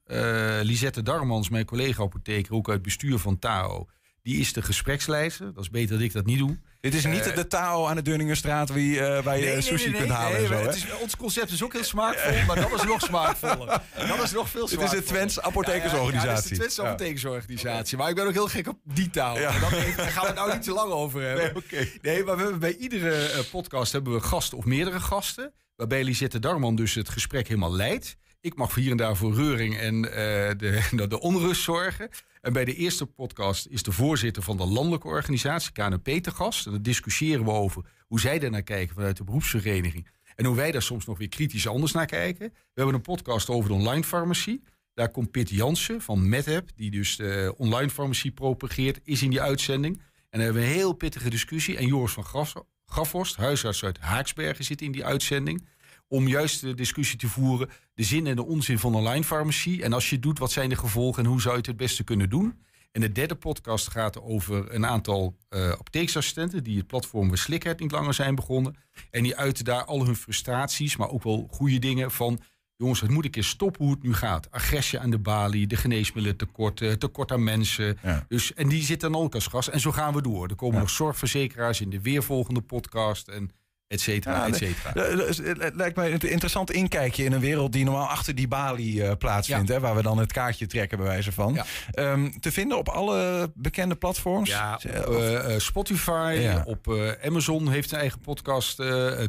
Lisette Darmans, mijn collega-apotheker, ook uit bestuur van TAO die is de gespreksleider. Dat is beter dat ik dat niet doe. Dit is niet uh, de taal aan de Dunningenstraat wie, uh, waar je nee, sushi nee, nee, kunt halen. zo, is, ons concept is ook heel smaakvol, maar dat is nog smaakvoller. Dat is nog veel smaakvoller. Dit is de Twents apothekersorganisatie. Ja, is de Twents apothekersorganisatie. Maar ik ben ook heel gek op die taal. Daar gaan we het nou niet te lang over hebben. Nee, nee maar we hebben bij iedere uh, podcast hebben we gasten of meerdere gasten. Waarbij Lisette Darman dus het gesprek helemaal leidt. Ik mag hier en daar voor reuring en de, de onrust zorgen. En bij de eerste podcast is de voorzitter van de landelijke organisatie, KNP, te gast. En dan discussiëren we over hoe zij daar naar kijken vanuit de beroepsvereniging. En hoe wij daar soms nog weer kritisch anders naar kijken. We hebben een podcast over de online farmacie. Daar komt Piet Jansen van MedHab, die dus de online farmacie propageert, is in die uitzending. En dan hebben we een heel pittige discussie. En Joris van Grafhorst, huisarts uit Haaksbergen, zit in die uitzending om juist de discussie te voeren, de zin en de onzin van online farmacie. En als je het doet, wat zijn de gevolgen en hoe zou je het het beste kunnen doen? En de derde podcast gaat over een aantal uh, apotheeksassistenten die het platform Slikheid niet langer zijn begonnen. En die uiten daar al hun frustraties, maar ook wel goede dingen van. Jongens, het moet ik eens stoppen hoe het nu gaat. Agressie aan de balie, de geneesmiddelen tekort, tekort aan mensen. Dus, en die zitten dan ook als gast. En zo gaan we door. Er komen nog zorgverzekeraars in de weervolgende podcast. En et cetera, Ja, et nee. cetera. Eh, Het lijkt mij een interessant inkijkje in een wereld die normaal achter die balie eh, plaatsvindt. Hè, waar we dan het kaartje trekken, bij wijze van. Ja. Ehm, te vinden op alle bekende platforms. Ja, op Eh, Spotify, Ja. op Amazon heeft zijn eigen podcast,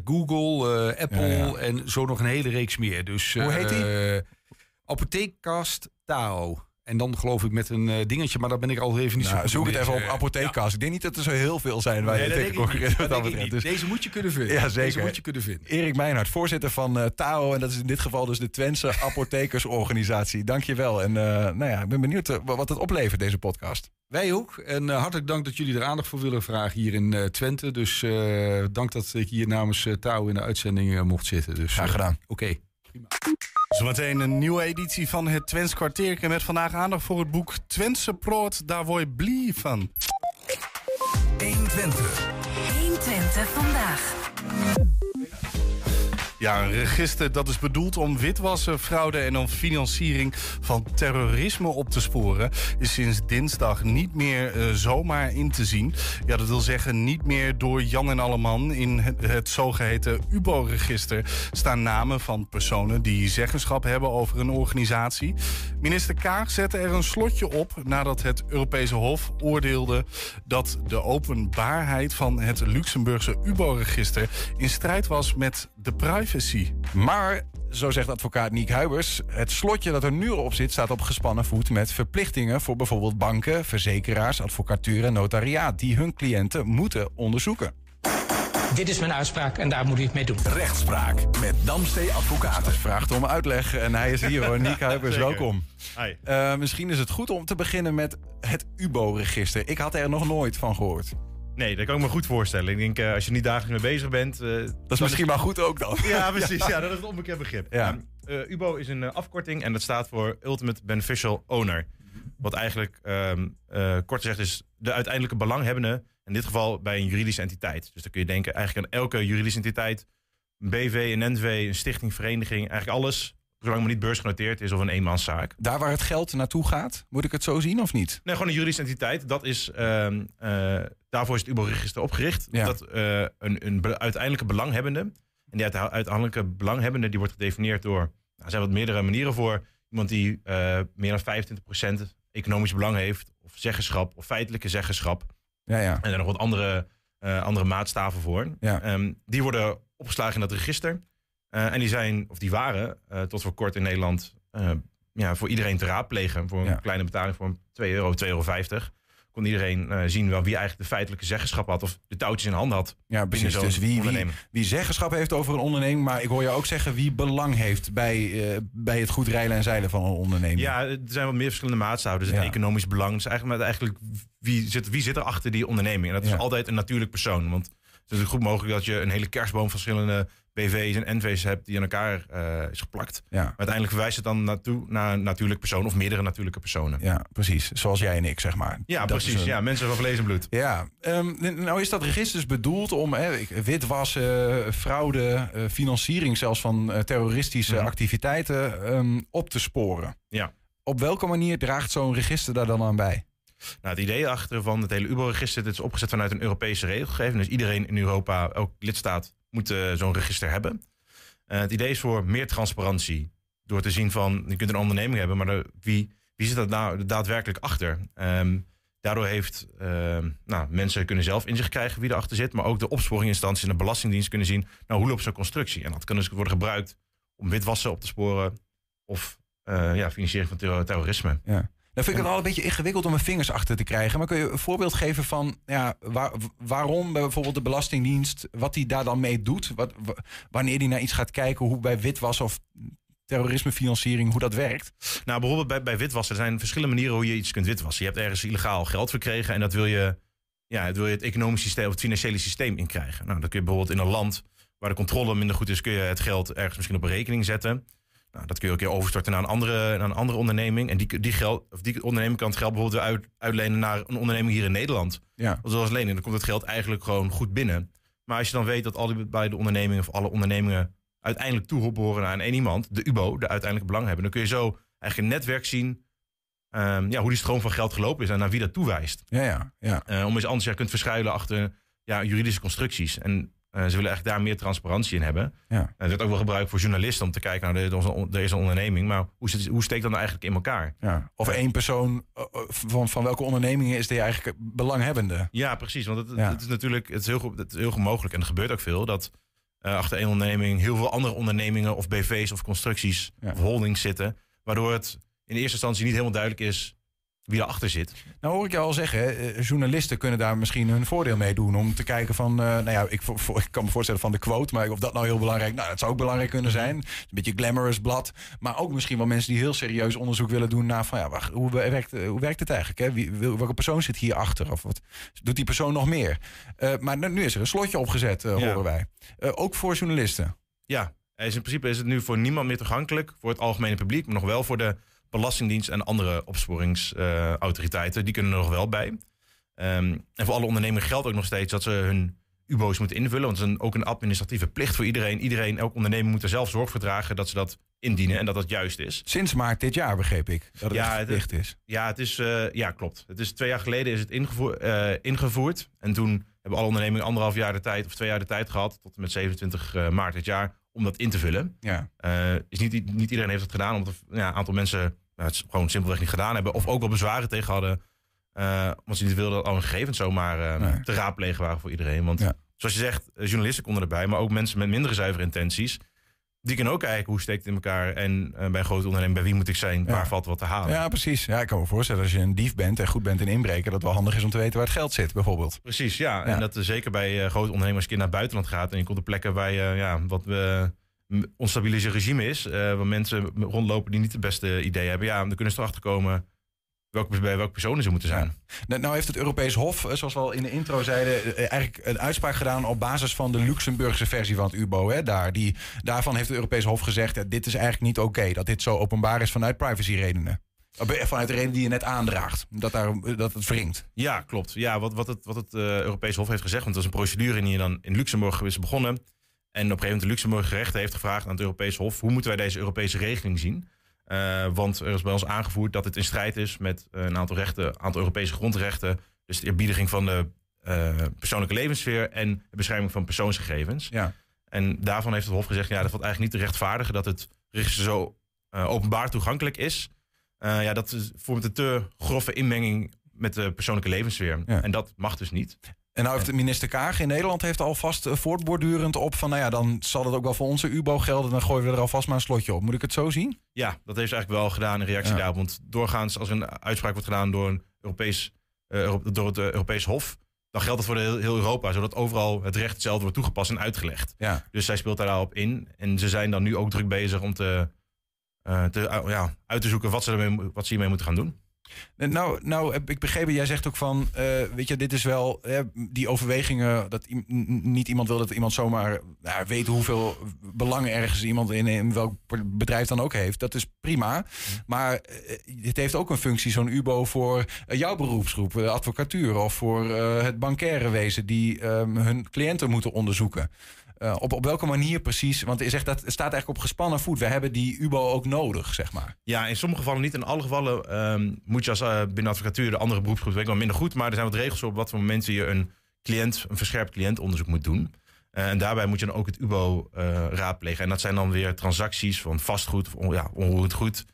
Google, Apple en zo nog een hele reeks meer. Dus, Hoe heet die? Apotheekkast Tao. En dan geloof ik met een eh, dingetje, maar daar ben ik al even niet zo nou, zoek het even op apotheekkast. Ik denk niet dat er zo heel veel zijn waar Nee, je tegen. Dus Deze moet je kunnen vinden. Ja, zeker. Deze moet je kunnen vinden. Erik Meijnhard, voorzitter van eh, TAO. En dat is in dit geval dus de Twentse Apothekersorganisatie. Dankjewel. En eh, nou ja, ik ben benieuwd wat het oplevert, deze podcast. Wij ook. En hartelijk dank dat jullie er aandacht voor willen vragen hier in Twente. Dus dank dat ik hier namens uh, Touw in de uitzending mocht zitten. Dus, Graag gedaan. Oké. Zometeen een nieuwe editie van het Twents kwartiertje met vandaag aandacht voor het boek Twentse Proot, daar word je blij van. 120. 120 vandaag. Ja, een register dat is bedoeld om witwassen, fraude en dan financiering van terrorisme op te sporen, is sinds dinsdag niet meer eh, zomaar in te zien. Ja, dat wil zeggen niet meer door Jan en Alleman. In het, het zogeheten UBO-register staan namen van personen die zeggenschap hebben over een organisatie. Minister Kaag zette er een slotje op nadat het Europese Hof oordeelde dat de openbaarheid van het Luxemburgse UBO-register in strijd was met de privacy. Maar, zo zegt advocaat Niek Huibers, het slotje dat er nu op zit staat op gespannen voet met verplichtingen voor bijvoorbeeld banken, verzekeraars, advocatuur en notariaat die hun cliënten moeten onderzoeken. Dit is mijn uitspraak en daar moet u het mee doen. Rechtspraak met Damstee Advocaten. Vraagt om uitleg en hij is hier hoor. Niek Huibers, Zeker. welkom. Hi. Eh, misschien is het goed om te beginnen met het UBO-register. Ik had er nog nooit van gehoord. Nee, dat kan ik me goed voorstellen. Ik denk, eh, als je niet dagelijks mee bezig bent... eh, Dat is misschien maar goed ook dan. Ja, precies. Ja. dat is het onbekend begrip. Ja. Eh, UBO is een afkorting en dat staat voor Ultimate Beneficial Owner. Wat eigenlijk, ehm, eh, kort gezegd, is de uiteindelijke belanghebbende. In dit geval bij een juridische entiteit. Dus dan kun je denken eigenlijk aan elke juridische entiteit. Een BV, een NV, een stichting, vereniging. Eigenlijk alles, zolang het niet beursgenoteerd is of een eenmanszaak. Daar waar het geld naartoe gaat, moet ik het zo zien of niet? Nee, gewoon een juridische entiteit. Dat is, ehm, eh, daarvoor is het UBO-register opgericht. Ja. Dat eh, een, een be- uiteindelijke belanghebbende. En die uite- uiteindelijke belanghebbende die wordt gedefinieerd door... Nou, er zijn wat meerdere manieren voor. Iemand die eh, meer dan 25% economisch belang heeft. Of zeggenschap, of feitelijke zeggenschap. Ja, ja. En er zijn nog wat andere, andere maatstaven voor. Ja. Ehm, die worden opgeslagen in dat register. Eh, en die zijn, of die waren, eh, tot voor kort in Nederland... eh, ja, voor iedereen te raadplegen. Voor een Ja. kleine betaling voor 2 euro, 2,50 euro. Kon iedereen zien wel wie eigenlijk de feitelijke zeggenschap had... of de touwtjes in handen had. Ja, precies. Dus wie, wie, zeggenschap heeft over een onderneming. Maar ik hoor je ook zeggen wie belang heeft bij, bij het goed reilen en zeilen van een onderneming. Ja, er zijn wat meer verschillende maatstaven. Dus het economisch belang. Dus eigenlijk, maar eigenlijk wie, zit, wie zit er achter die onderneming? En dat is Ja. altijd een natuurlijk persoon. Want het is goed mogelijk dat je een hele kerstboom van verschillende BV's en NV's hebt die aan elkaar eh, is geplakt. Ja. Maar uiteindelijk verwijst het dan naartoe naar een natuurlijk persoon of meerdere natuurlijke personen. Ja, precies. Zoals jij en ik, zeg maar. Ja, Dat precies. een- Ja, mensen van vlees en bloed. Ja, ehm, nou is dat register dus bedoeld om hè, witwassen, fraude, eh, financiering zelfs van eh, terroristische Mhm. activiteiten ehm, op te sporen. Ja. Op welke manier draagt zo'n register daar dan aan bij? Nou, het idee achter van het hele UBO-register, dit is opgezet vanuit een Europese regelgeving. Dus iedereen in Europa, elk lidstaat, moet eh, zo'n register hebben. Eh, het idee is voor meer transparantie. Door te zien van, je kunt een onderneming hebben, maar wie, wie zit er nou daadwerkelijk achter? Ehm, daardoor heeft, ehm, nou, mensen kunnen zelf inzicht krijgen wie erachter zit. Maar ook de opsporinginstanties en de Belastingdienst kunnen zien, nou, hoe loopt zo'n constructie? En dat kan dus worden gebruikt om witwassen op te sporen of eh, ja, financiering van terror- terrorisme. Ja. Dan vind ik het al een beetje ingewikkeld om mijn vingers achter te krijgen. Maar kun je een voorbeeld geven van ja, waar- waarom bijvoorbeeld de Belastingdienst, wat die daar dan mee doet? Wat, wa- wanneer die naar iets gaat kijken, hoe bij witwas of terrorismefinanciering, hoe dat werkt? Nou, bijvoorbeeld bij, bij witwassen. Er zijn verschillende manieren hoe je iets kunt witwassen. Je hebt ergens illegaal geld verkregen en dat wil je, ja, dat wil je het economisch systeem of het financiële systeem inkrijgen. Nou, dan kun je bijvoorbeeld in een land waar de controle minder goed is, kun je het geld ergens misschien op een rekening zetten. Nou, dat kun je ook een keer overstorten naar een andere, naar een andere onderneming. En die, die, geld, of die onderneming kan het geld bijvoorbeeld weer uit, uitlenen naar een onderneming hier in Nederland. Ja. Zoals lening. Dan komt het geld eigenlijk gewoon goed binnen. Maar als je dan weet dat al die beide ondernemingen of alle ondernemingen uiteindelijk toebehoren aan één iemand, de UBO, de uiteindelijk belang hebben, dan kun je zo eigenlijk een netwerk zien ehm, ja, hoe die stroom van geld gelopen is en naar wie dat toewijst. Ja, ja, ja. Eh, om eens anders je kunt verschuilen achter ja, juridische constructies. En ze willen eigenlijk daar meer transparantie in hebben. Ja. Dat wordt ook wel gebruikt voor journalisten om te kijken, nou, er is een onderneming, maar hoe, zit, hoe steekt dat nou eigenlijk in elkaar? Ja. Of één persoon, eh, eh, van, van welke ondernemingen is die eigenlijk belanghebbende? Ja, precies. Want het, Ja. het is natuurlijk het is heel, het is heel goed mogelijk en er gebeurt ook veel dat eh, achter één onderneming heel veel andere ondernemingen of BV's of constructies of holdings zitten, waardoor het in eerste instantie niet helemaal duidelijk is wie erachter zit. Nou hoor ik jou al zeggen, eh, journalisten kunnen daar misschien hun voordeel mee doen. Om te kijken van, eh, nou ja, ik, vo- vo- ik kan me voorstellen van de quote. Maar of dat nou heel belangrijk, nou dat zou ook belangrijk kunnen zijn. Het is Een beetje glamorous blad. Maar ook misschien wel mensen die heel serieus onderzoek willen doen naar van, ja, wacht, hoe werkt, eh, hoe werkt het eigenlijk? Hè? Wie, welke persoon zit hier achter? Of wat doet die persoon nog meer? Maar nu- is er een slotje opgezet, Ja. horen wij. Ook voor journalisten. Ja, is in principe is het nu voor niemand meer toegankelijk voor het algemene publiek, maar nog wel voor de Belastingdienst en andere opsporingsautoriteiten. die kunnen er nog wel bij. Ehm, en voor alle ondernemingen geldt ook nog steeds dat ze hun UBO's moeten invullen. Want het is een, ook een administratieve plicht voor iedereen. Iedereen, elk ondernemer moet er zelf zorg voor dragen dat ze dat indienen en dat dat juist is. Sinds maart dit jaar begreep ik dat het Ja, verplicht is. Ja, het is, eh, ja, klopt. Het is twee jaar geleden is het ingevoer, eh, ingevoerd. En toen hebben alle ondernemingen anderhalf jaar de tijd, of twee jaar de tijd gehad, tot en met 27 eh, maart dit jaar, om dat in te vullen. Ja. Is niet, niet iedereen heeft het gedaan, omdat ja, een aantal mensen het gewoon simpelweg niet gedaan hebben. Of ook wel bezwaren tegen hadden. eh omdat ze niet wilden dat al hun gegevens zomaar eh, te raadplegen waren voor iedereen. Want zoals je zegt, eh, journalisten konden erbij, maar ook mensen met mindere zuivere intenties. Die kunnen ook kijken hoe steekt het in elkaar. En bij een grote onderneming, bij wie moet ik zijn? Waar valt wat te halen? Ja, precies. Ja, ik kan me voorstellen als je een dief bent en goed bent in inbreken, dat het wel handig is om te weten waar het geld zit, bijvoorbeeld. Precies, ja. En dat er zeker bij grote ondernemers een keer naar het buitenland gaat. En je komt op plekken waar je, ja, wat we onstabiele regime is. eh, waar mensen rondlopen die niet het beste idee hebben. Ja, dan kunnen ze erachter komen welke, bij welke personen ze moeten zijn. Nou, nou heeft het Europees Hof, eh, zoals we al in de intro zeiden, eh, eigenlijk een uitspraak gedaan op basis van de Luxemburgse versie van het UBO. Hè, daar. Die, daarvan heeft het Europees Hof gezegd, ja, dit is eigenlijk niet oké, dat dit zo openbaar is vanuit privacyredenen. Vanuit de reden die je net aandraagt, dat, daar, dat het wringt. Ja, klopt. Ja, wat, wat het, wat het eh, Europees Hof heeft gezegd, want dat is een procedure die dan in Luxemburg is begonnen. En op een gegeven moment de Luxemburg gerecht heeft gevraagd aan het Europees Hof, hoe moeten wij deze Europese regeling zien? Eh, want er is bij ons aangevoerd dat het in strijd is met eh, een aantal rechten, een aantal Europese grondrechten. Dus de eerbiediging van de eh, persoonlijke levenssfeer en de bescherming van persoonsgegevens. Ja. En daarvan heeft het Hof gezegd, ja, dat valt eigenlijk niet te rechtvaardigen dat het register zo openbaar toegankelijk is. Ja, dat is, vormt een te grove inmenging met de persoonlijke levenssfeer. En dat mag dus niet. En nou heeft de minister Kaag in Nederland heeft alvast eh, voortbordurend op van, nou ja, dan zal het ook wel voor onze UBO gelden, dan gooien we er alvast maar een slotje op. Moet ik het zo zien? Ja, dat heeft ze eigenlijk wel gedaan in reactie Ja. daarop. Want doorgaans, als er een uitspraak wordt gedaan door, een Europees, eh, door het eh, Europees Hof, dan geldt het voor heel, heel Europa, zodat overal het recht hetzelfde wordt toegepast en uitgelegd. Ja. Dus zij speelt daarop in. En ze zijn dan nu ook druk bezig om te, te, uh, ja, uit te zoeken wat ze, ermee, wat ze hiermee moeten gaan doen. Nou, nou heb ik begrepen, jij zegt ook van, eh, weet je, dit is wel eh, die overwegingen, dat niet iemand wil dat iemand zomaar nou, weet hoeveel belangen ergens iemand in, in welk bedrijf dan ook heeft. Dat is prima. Maar eh, het heeft ook een functie, zo'n UBO, voor eh, jouw beroepsgroep, de advocatuur of voor eh, het bankaire wezen die ehm, hun cliënten moeten onderzoeken. Eh, op, op welke manier precies? Want je zegt dat het staat eigenlijk op gespannen voet. We hebben die UBO ook nodig, zeg maar. Ja, in sommige gevallen niet. In alle gevallen ehm, moet je als eh, binnen advocatuur de andere beroepsgroep ik wel minder goed. Maar er zijn wat regels op wat voor momenten je een cliënt, een verscherpt cliëntonderzoek moet doen. Eh, en daarbij moet je dan ook het UBO raadplegen. En dat zijn dan weer transacties van vastgoed of on- ja, onroerend goed.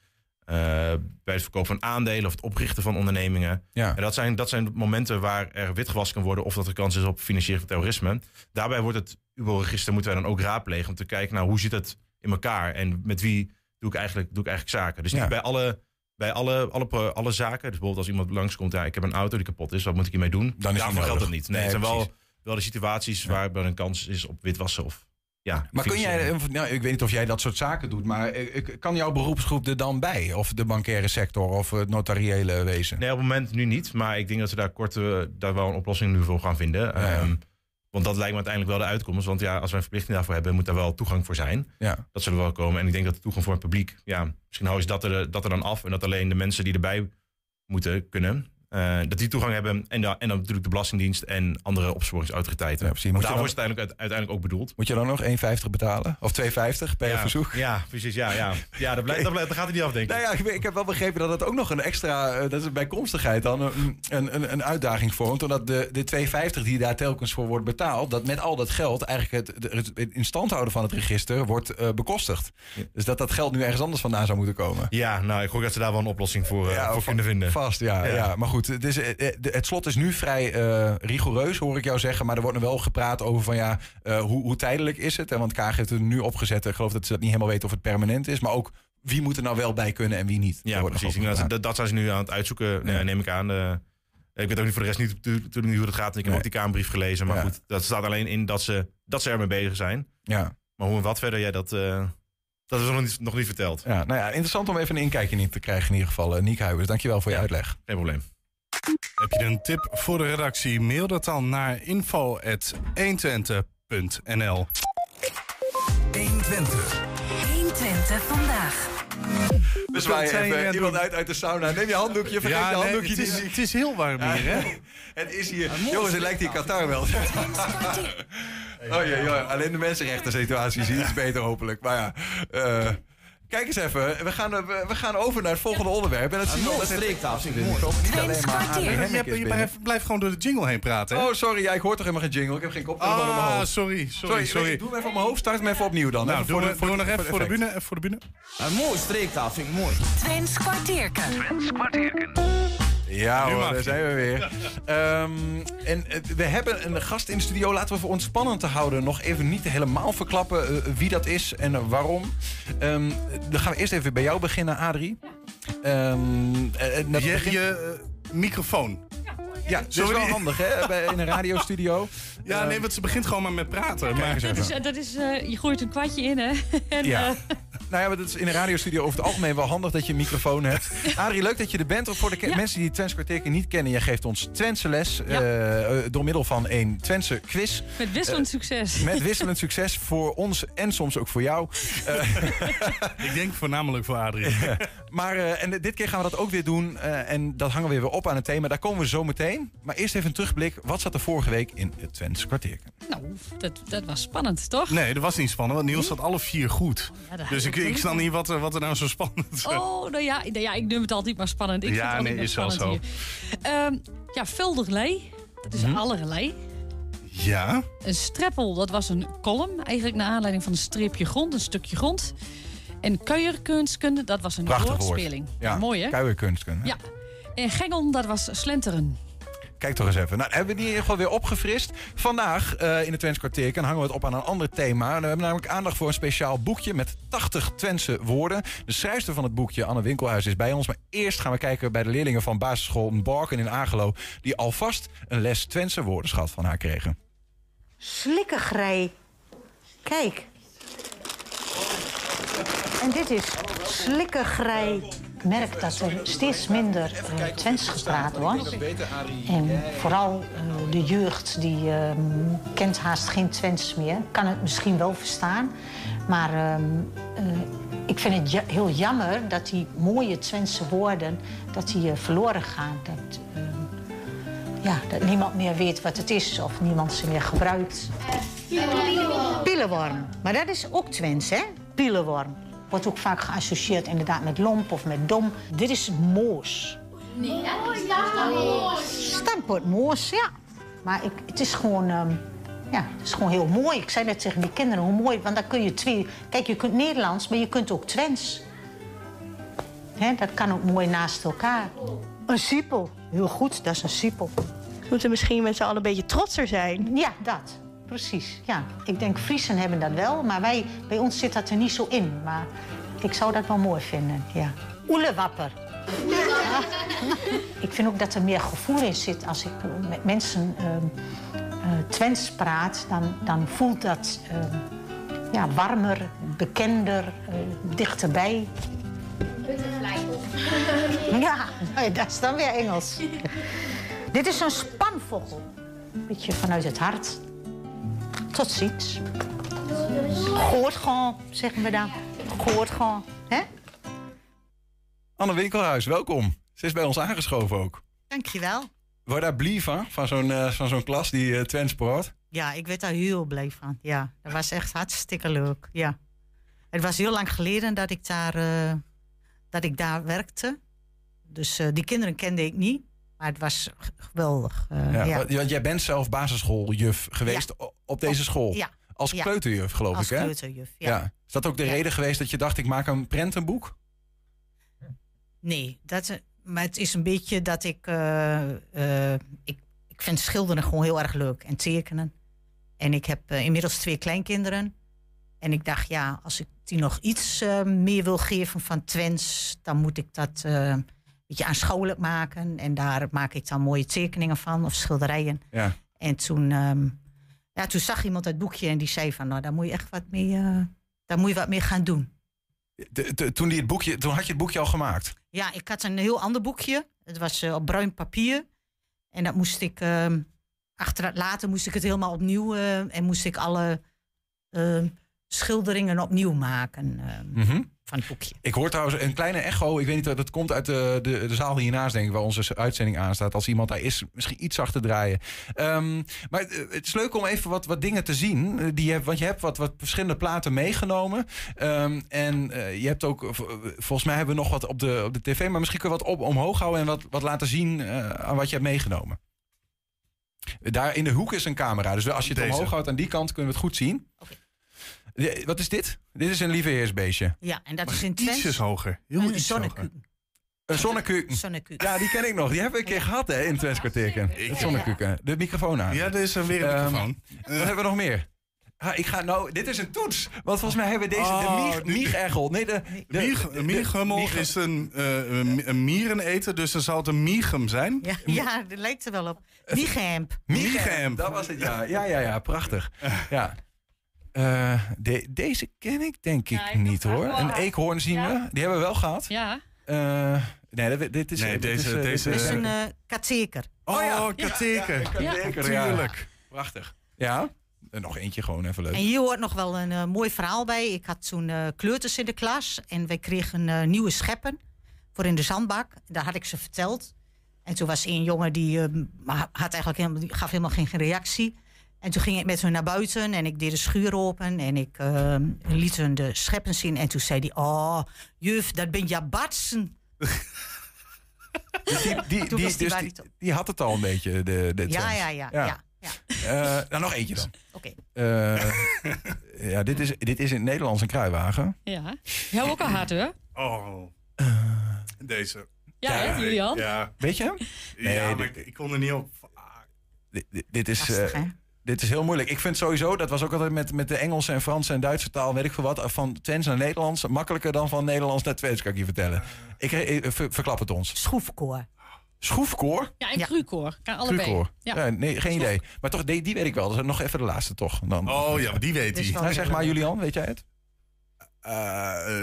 bij het verkoop van aandelen of het oprichten van ondernemingen. Ja. En dat zijn, dat zijn momenten waar er witgewassen kan worden of dat er kans is op financiering van terrorisme. Daarbij wordt het UBO-register moeten wij dan ook raadplegen om te kijken naar hoe zit het in elkaar en met wie doe ik eigenlijk, doe ik eigenlijk zaken. Dus niet Ja. bij alle bij alle, alle, alle zaken. Dus bijvoorbeeld als iemand langskomt, ja, ik heb een auto die kapot is, wat moet ik hiermee doen? Dan is Daarvoor geldt dat niet. Nee, Nee, het zijn wel, precies. wel de situaties waar er een kans is op witwassen of ja. Maar kun jij, nou, ik weet niet of jij dat soort zaken doet, maar eh, kan jouw beroepsgroep er dan bij? Of de bankaire sector of het notariële wezen? Nee, op het moment nu niet. Maar ik denk dat we daar kort daar wel een oplossing nu voor gaan vinden. Ehm, want dat lijkt me uiteindelijk wel de uitkomst. Want ja, als wij een verplichting daarvoor hebben, moet daar wel toegang voor zijn. Ja. Dat zullen wel komen. En ik denk dat de toegang voor het publiek, ja, misschien houden ze dat er, dat er dan af. En dat alleen de mensen die erbij moeten kunnen. Eh, dat die toegang hebben. En, dan en dan natuurlijk de Belastingdienst en andere opsporingsautoriteiten. Ja, precies. Moet daarvoor is het uiteindelijk, uiteindelijk ook bedoeld. Moet je dan nog 1,50 betalen? Of 2,50 per ja, verzoek? Ja, precies. Ja, ja. ja dat, blijft, dat, blijft, dat gaat hij niet af, denk ik. Nou ja, ik, ik heb wel begrepen dat het ook nog een extra, eh, dat is een bijkomstigheid dan, een, een, een, uitdaging vormt. Omdat de, de 2,50 die daar telkens voor wordt betaald, dat met al dat geld eigenlijk het, het, het in stand houden van het register wordt eh, bekostigd. Dus dat dat geld nu ergens anders vandaan zou moeten komen. Ja, nou, ik hoop dat ze daar wel een oplossing voor, voor kunnen vinden. Vast, ja. ja. Ja. Maar goed, het, is, eh, eh, het slot is nu vrij eh, rigoureus, hoor ik jou zeggen. Maar er wordt nog wel gepraat over van ja, hoe, hoe tijdelijk is het? En want Kaag heeft het nu opgezet. Ik geloof dat ze dat niet helemaal weten of het permanent is. Maar ook wie moet er nou wel bij kunnen en wie niet. Ja, precies. Dat, dat, zijn ze nu aan het uitzoeken, neem ik aan. Ik weet ook niet voor de rest niet natuurlijk niet hoe dat gaat. Ik heb Nee. ook die Kamerbrief gelezen. Maar Ja. goed, dat staat alleen in dat ze, dat ze ermee bezig zijn. Ja. Maar hoe en wat verder, ja, dat, dat is nog niet, nog niet verteld. Ja, nou ja, interessant om even een inkijkje in te krijgen in ieder geval. Uh, Niek Huibers, dankjewel voor je uitleg. Geen probleem. Heb je een tip voor de redactie? Mail dat dan naar info.120.nl 120. 120 vandaag. We zwaaien zijn even iemand uit, uit de sauna. Neem je handdoekje, vergeet Ja, je nee, handdoekje het, is, niet. het is heel warm hier, hè? Het is hier... Jongens, het lijkt hier Qatar wel. Oh ja, ja, alleen de mensenrechten situatie is iets beter hopelijk. Maar ja, eh, kijk eens even. We gaan, eh, we, we gaan over naar het volgende onderwerp. En dat zien we heeft- streektafel. Niet alleen maar Adrie Je, blijft gewoon door de jingle heen praten, hè? Oh, sorry. Ja, ik hoor toch helemaal geen jingle. Ik heb geen koptelefoon op mijn Ah, hoofd. sorry, sorry, sorry. Doe hem even op mijn hoofd. Start hem even opnieuw dan. Nou, voor nog even voor de bühne. Even voor de bühne. Een mooie streektafel, vind ik mooi. Twents kwartierken. Ja Nu hoor, daar zijn we weer. Ehm, en eh, we hebben een gast in de studio. Laten we voor ons spannend te houden nog even niet helemaal verklappen eh, wie dat is en eh, waarom. Ehm, dan gaan we eerst even bij jou beginnen, Adrie. Ehm, eh, eh, dat Je, je eh, microfoon. ja, dat is wel handig hè, bij, in een radiostudio. Ja, nee, want ze begint gewoon maar met praten. Maar, Dat is, dat is, eh, je gooit een kwartje in, hè? en, Ja. Nou ja, maar dat is in een radiostudio over het algemeen wel handig dat je een microfoon hebt. Adrie, leuk dat je er bent. Voor de Ja. mensen die het Twents kwartiertje niet kennen, jij geeft ons Twentse les Ja. eh, eh, door middel van een Twentse quiz. met wisselend Eh, succes. Met wisselend succes voor ons en soms ook voor jou. Eh, ik denk voornamelijk voor Adrie. maar eh, en dit keer gaan we dat ook weer doen. eh, en dat hangen we weer op aan het thema. Daar komen we zo meteen. Maar eerst even een terugblik. Wat zat er vorige week in het Twents kwartiertje? Nou, dat, dat was spannend, toch? Nee, dat was niet spannend, want Niels had alle vier goed. Ja, dat Dus ik, ik snap niet. wat, er- wat er nou zo spannend is. Oh, nou ja, nou ja, ik noem het altijd maar spannend. Ik Ja, vind nee, is wel hier. Ehm, ja, vulderlei. Dat is allerlei. Ja? Een streppel, dat was een kolom. Eigenlijk naar aanleiding van een streepje grond, een stukje grond. En kuierkunstkunde, dat was een Prachtig woord. woordspeling. Ja, Mooi, hè? Kuierkunstkunde. Ja. En gengel, dat was slenteren. Kijk toch eens even. Nou, hebben we die in ieder geval weer opgefrist. Vandaag eh, in het Twents kwartierken hangen we het op aan een ander thema. En we hebben namelijk aandacht voor een speciaal boekje met 80 Twentse woorden. De schrijfster van het boekje, Anne Winkelhuis, is bij ons. Maar eerst gaan we kijken bij de leerlingen van basisschool Borken in Agelo... die alvast een les Twentse woordenschat van haar kregen. Slikkergrij. Kijk. En dit is slikkergrij. Ik merk dat er steeds minder uh, Twents gepraat wordt. En vooral uh, de jeugd die uh, kent haast geen Twents meer. Kan het misschien wel verstaan. Maar ik vind het ja heel jammer dat die mooie Twentse woorden dat die, verloren gaan. Dat, ja, dat niemand meer weet wat het is of niemand ze meer gebruikt. Pielenworm. Maar dat is ook Twents, hè? Pielenworm. Wordt ook vaak geassocieerd inderdaad met lomp of met dom. Dit is moos. Nee, dat is moos. Stampot moos, ja. Maar ik, het is gewoon... Um, ja, het is gewoon heel mooi. Ik zei net tegen die kinderen, hoe mooi, want dan kun je twee... Kijk, je kunt Nederlands, maar je kunt ook Twents. Hè, dat kan ook mooi naast elkaar. Een siepel. Heel goed, dat is een siepel. Moeten misschien met z'n allen een beetje trotser zijn. Ja, dat. Precies, ja. Ik denk Friesen hebben dat wel, maar wij, bij ons zit dat er niet zo in. Maar ik zou dat wel mooi vinden, ja. Oelewapper. Ja. ik vind ook dat er meer gevoel in zit. Als ik met mensen uh, uh, Twents praat, dan, dan voelt dat uh, ja, warmer, bekender, dichterbij. ja, dat is dan weer Engels. Dit is een spanvogel. Een beetje vanuit het hart. Tot ziens. Goort gewoon, zeggen we dan. Goort gewoon, hè? Anne Winkelhuis, welkom. Ze is bij ons aangeschoven ook. Dankjewel. Word daar blij van, van zo'n eh, van zo'n klas die uh, Twents Sport? Ja, ik werd daar heel blij van. Ja, dat was echt hartstikke leuk. Ja. Het was heel lang geleden dat ik daar, uh, dat ik daar werkte. Dus die kinderen kende ik niet. Maar het was geweldig. ja, ja. Want jij bent zelf basisschooljuf geweest ja. op deze school. Ja. Als kleuterjuf, geloof Als ik, hè? Als kleuterjuf, ja. Is dat ook de reden geweest dat je dacht, ik maak een prentenboek? Nee, dat, maar het is een beetje dat ik, uh, uh, ik... Ik vind schilderen gewoon heel erg leuk en tekenen. En ik heb inmiddels twee kleinkinderen. En ik dacht, ja, als ik die nog iets meer wil geven van Twents... dan moet ik dat beetje aanschouwelijk maken. En daar maak ik dan mooie tekeningen van of schilderijen. Ja. En toen... Um, ja, toen zag iemand het boekje en die zei van, nou, daar moet je echt wat mee, uh, daar moet je wat mee gaan doen. De, de, toen, die het boekje, toen had je het boekje al gemaakt? Ja, ik had een heel ander boekje. Het was uh, op bruin papier. En dat moest ik, uh, achter, later moest ik het helemaal opnieuw uh, en moest ik alle schilderingen opnieuw maken mm -hmm. Van het boekje. Ik hoor trouwens een kleine echo. Ik weet niet, dat komt uit de, de, de zaal hiernaast, denk ik, waar onze uitzending aanstaat. Als iemand daar is, misschien iets zachter draaien. Um, maar het is leuk om even wat, wat dingen te zien. Die je hebt, want je hebt wat, wat verschillende platen meegenomen. Um, en uh, je hebt ook, volgens mij hebben we nog wat op de, op de tv, maar misschien kun je wat op, omhoog houden en wat, wat laten zien uh, aan wat je hebt meegenomen. Daar in de hoek is een camera. Dus als je het Deze. omhoog houdt aan die kant, kunnen we het goed zien. Okay. Wat is dit? Dit is een lieveheersbeestje. Ja, en dat maar is in Twents. Ietsjes hoger. Heel een iets zonnekuken. Een zonnekuken. Zonnekuken. Ja, die ken ik nog. Die hebben we een keer gehad hè, in het Twents kwartierken. Het zonnekuken. De microfoon aan. Ja, er is weer een microfoon. Um, wat hebben we nog meer? Ha, ik ga nou, dit is een toets. Want volgens mij hebben we deze, Oh, de mieg, miegergel. Nee, de, de, Mieg, de- is een, uh, een, een miereneter, dus dan zal het een miegum zijn. Ja, ja, dat lijkt er wel op. Miegemp. Miegemp. Dat was het, ja. Ja, ja, ja, prachtig. Ja. Eh, de- deze ken ik denk ik niet hoor. Een eekhoorn zien we. Die hebben we wel gehad. Ja. Eh, nee, dat- dit is... Nee, dit is, deze- dit deze- is eh, een uh, kateker. Oh, ja. kateker. Ja, kateker, ja. Tuurlijk. Prachtig. Ja. En nog eentje gewoon even leuk. En hier hoort nog wel een mooi verhaal bij. Ik had toen kleuters in de klas en wij kregen eh, nieuwe scheppen voor in de zandbak. Daar had ik ze verteld. En toen was een jongen die eh, had eigenlijk helemaal, die gaf helemaal geen reactie. En toen ging ik met hun naar buiten en ik deed de schuur open en ik eh, liet hun de scheppen zien. En toen zei hij, oh juf, dat ben je batsen. Dus die, die, die, die dus die, die had het al een beetje, de, de Ja, ja, ja, ja. ja. Eh, nou, nog eentje dan. Oké. Eh, ja, dit is, dit is in het Nederlands een kruiwagen. Ja. Jou ook al hard, hoor. Oh. Deze. Ja, hè, Julian? Ja. Weet je hem? ja, Nee, maar ik, ik kon er niet op. Dit, dit- dit is, Lastig, eh, hè? Dit is heel moeilijk. Ik vind sowieso, dat was ook altijd met, met de Engelse en Franse en Duitse taal, weet ik veel wat, van Twents naar Nederlands, makkelijker dan van Nederlands naar Twents, kan ik je vertellen. Ik, ver- verklap het ons. Schroefkoor. Schroefkoor? Ja, en crukoor. Kan allebei. Ja. Ja, nee, geen idee. Maar toch, die, die weet ik wel. Dus nog even de laatste toch. Dan. Oh ja, maar die weet hij. Nou, zeg maar, Julian, weet jij het? Eh,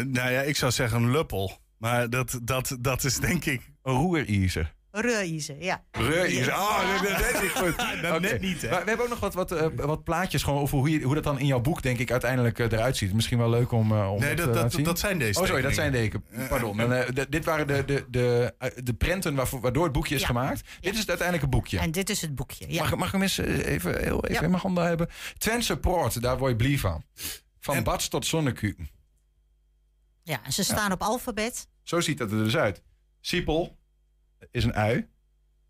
nou ja, ik zou zeggen een luppel. Maar dat, dat, dat is denk ik... Een roerijzer. Reuizen, ja. Reujers. Oh, dat, dat is niet goed. Dat net niet, hè? Maar we hebben ook nog wat, wat, eh, wat plaatjes gewoon over hoe, je, hoe dat dan in jouw boek, denk ik, uiteindelijk eh, eruit ziet. Misschien wel leuk om, eh, om Nee, dat, dat, dat, laten zien. dat zijn deze Oh, sorry, dat zijn tekeningen. de Pardon. Eh, de- dit waren de, de, de, de prenten waarvoor, waardoor het boekje is Ja. gemaakt. Dit is het uiteindelijke boekje. En dit is het boekje. Ja. Mag, ik- mag ik hem eens even, heel even Ja. in mijn handen hebben? Twentse Poort, daar word je blij van. Van En- Bats tot Zonnekuken. ja, en ze staan op alfabet. Zo ziet dat er dus uit. Siepel is een ui.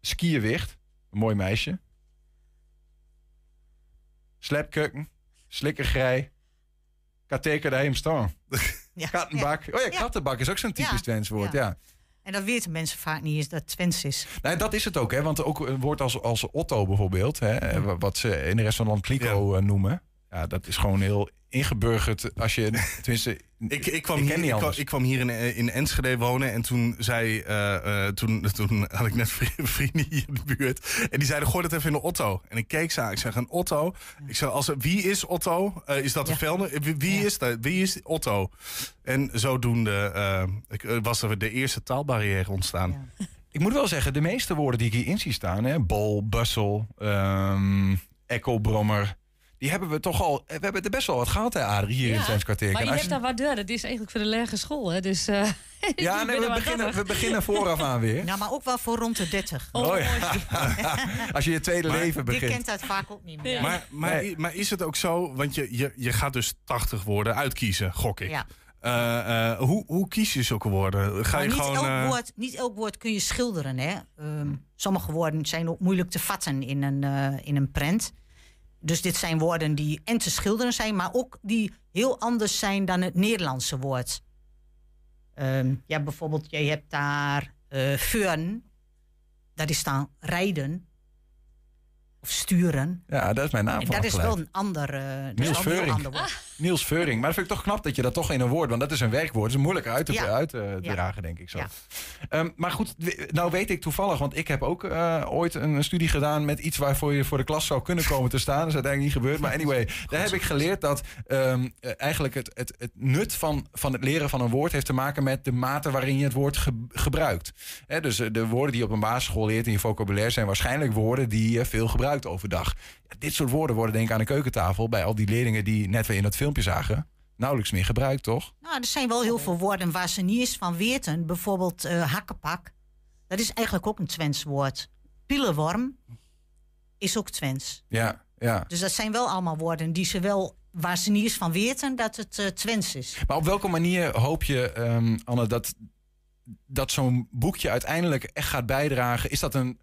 Skierwicht, een mooi meisje. Slepkukken, slikkergrij. Kateker de heem staan. Ja. Kattenbak. Oh ja, kattenbak is ook zo'n typisch Ja. Twents woord, Ja. ja. En dat weten mensen vaak niet eens dat Twents is. Nou, dat is het ook, hè. Want ook een woord als, als Otto bijvoorbeeld... Hè, wat ze in de rest van het land Kliko eh, noemen... Ja, dat is gewoon heel ingeburgerd als je... Tenminste, Ik, ik, kwam ken hier, ik, kwam, ik hier in, eh, in Enschede wonen en toen zei, eh, eh, toen, toen had ik net vri- vrienden hier in de buurt en die zeiden gooi dat even in de Otto. En ik keek ze aan, ik zeg een Otto. Ik zeg als wie is Otto? Eh, is dat een Ja. velder? Wie, wie Ja. is dat? Wie is Otto? En zodoende ik, was er de eerste taalbarrière ontstaan. Ja. Ik moet wel zeggen, de meeste woorden die ik hierin zie staan... Hè, bol, bussel, ehm ekkelbrommer... die hebben we toch al... We hebben er best wel wat gehad, hè, Adrie, hier in het Twents kwartier. maar je hebt daar wat deur. Dat is eigenlijk voor de lage school, hè? Dus, eh, Ja, je nee, we beginnen, we beginnen vooraf aan weer. Nou, maar ook wel voor rond de 30. Oh, ja. Als je je tweede Maar- leven Die begint. kent dat vaak ook niet meer. Maar, maar, maar is het ook zo, want je, je, je gaat dus 80 woorden uitkiezen, gok ik. Ja. Eh, eh, hoe, hoe kies je zulke woorden? Ga je niet, gewoon. elk eh, woord, niet elk woord kun je schilderen. Hè? Ehm, sommige woorden zijn ook moeilijk te vatten in een, eh, in een prent. Dus dit zijn woorden die en te schilderen zijn, maar ook die heel anders zijn dan het Nederlandse woord. Ehm, ja, bijvoorbeeld, je hebt daar vuren. Dat is dan rijden. Of sturen. Ja, dat is mijn naam dat is wel een ander, eh, Niels Veuring. ander woord. Niels Veuring. Maar dat vind ik toch knap dat je dat toch in een woord... want dat is een werkwoord. Dat is moeilijker uit te, Ja. uit te Ja. dragen, denk ik zo. Ja. Ehm, maar goed, nou weet ik toevallig... want ik heb ook eh, ooit een studie gedaan... met iets waarvoor je voor de klas zou kunnen komen te staan. Dat is uiteindelijk niet gebeurd. Maar anyway, daar heb ik geleerd dat... ehm, eh, eigenlijk het, het, het nut van, van het leren van een woord... heeft te maken met de mate waarin je het woord ge- gebruikt. Dus eh, de woorden die je op een basisschool leert in je vocabulaire... zijn waarschijnlijk woorden die je veel gebruikt overdag. Ja, dit soort woorden worden denk ik aan de keukentafel... bij al die leerlingen die net weer in dat filmpje zagen... nauwelijks meer gebruikt, toch? Nou, er zijn wel heel veel woorden waar ze niet eens van weten. Bijvoorbeeld eh, hakkepak. Dat is eigenlijk ook een Twents woord. Pielenworm is ook Twents. Ja, ja. Dus dat zijn wel allemaal woorden die ze wel, waar ze niet eens van weten dat het eh Twents is. Maar op welke manier hoop je, ehm, Anne, dat, dat zo'n boekje uiteindelijk echt gaat bijdragen? Is dat een,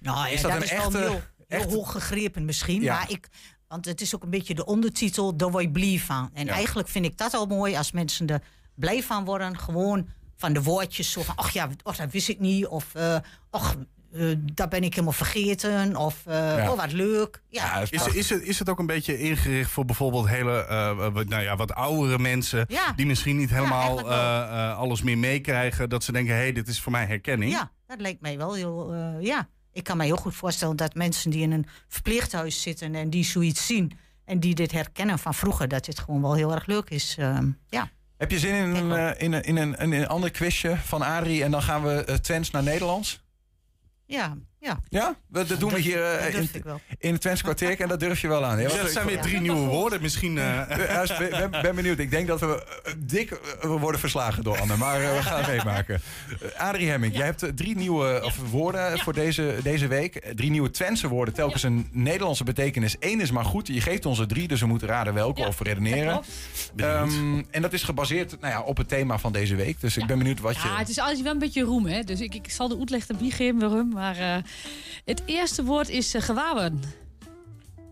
Nou, ja, is dat een is echte... echt- hoog gegrepen misschien. Ja. Maar ik, want het is ook een beetje de ondertitel, daar word je blij van. En Ja. eigenlijk vind ik dat al mooi als mensen er blij van worden. Gewoon van de woordjes zo van, ach ja, och, dat wist ik niet. Of, eh ach, eh, dat ben ik helemaal vergeten. Of, eh, Ja. oh wat leuk. Ja, is, is, het, is het ook een beetje ingericht voor bijvoorbeeld hele, eh, wat- nou ja, wat oudere mensen... Ja. die misschien niet helemaal eh, eh, alles meer meekrijgen... dat ze denken, hé, hey, dit is voor mij herkenning. Ja, dat lijkt mij wel heel. ja, ik kan mij heel goed voorstellen dat mensen die in een verpleeghuis zitten en die zoiets zien en die dit herkennen van vroeger, dat dit gewoon wel heel erg leuk is. ehm, ja. Heb je zin in een, eh, in een, in een, in een ander quizje van Adrie en dan gaan we uh, Twents naar Nederlands? Ja, ja. Ja, dat, dat doen we hier eh, in, het Twents kwartier en dat durf je wel aan. Ja, dat zijn weer drie nieuwe woorden. Misschien... eh, Ja, dus ben, ben, ben benieuwd. Ik denk dat we eh, dik worden verslagen door Anne. Maar we gaan het meemaken. Adrie Hemming, jij hebt drie nieuwe of, woorden voor deze, deze week. Drie nieuwe Twentse woorden. Telkens een Nederlandse betekenis. Eén is maar goed. Je geeft ons er drie, dus we moeten raden welke of redeneren. Ehm, en dat is gebaseerd nou ja, op het thema van deze week. Dus ik ben benieuwd wat je... Ja, het is altijd wel een beetje roem, hè. Dus ik, ik zal de uitleg erbij geven waarom. Maar eh, het eerste woord is uh.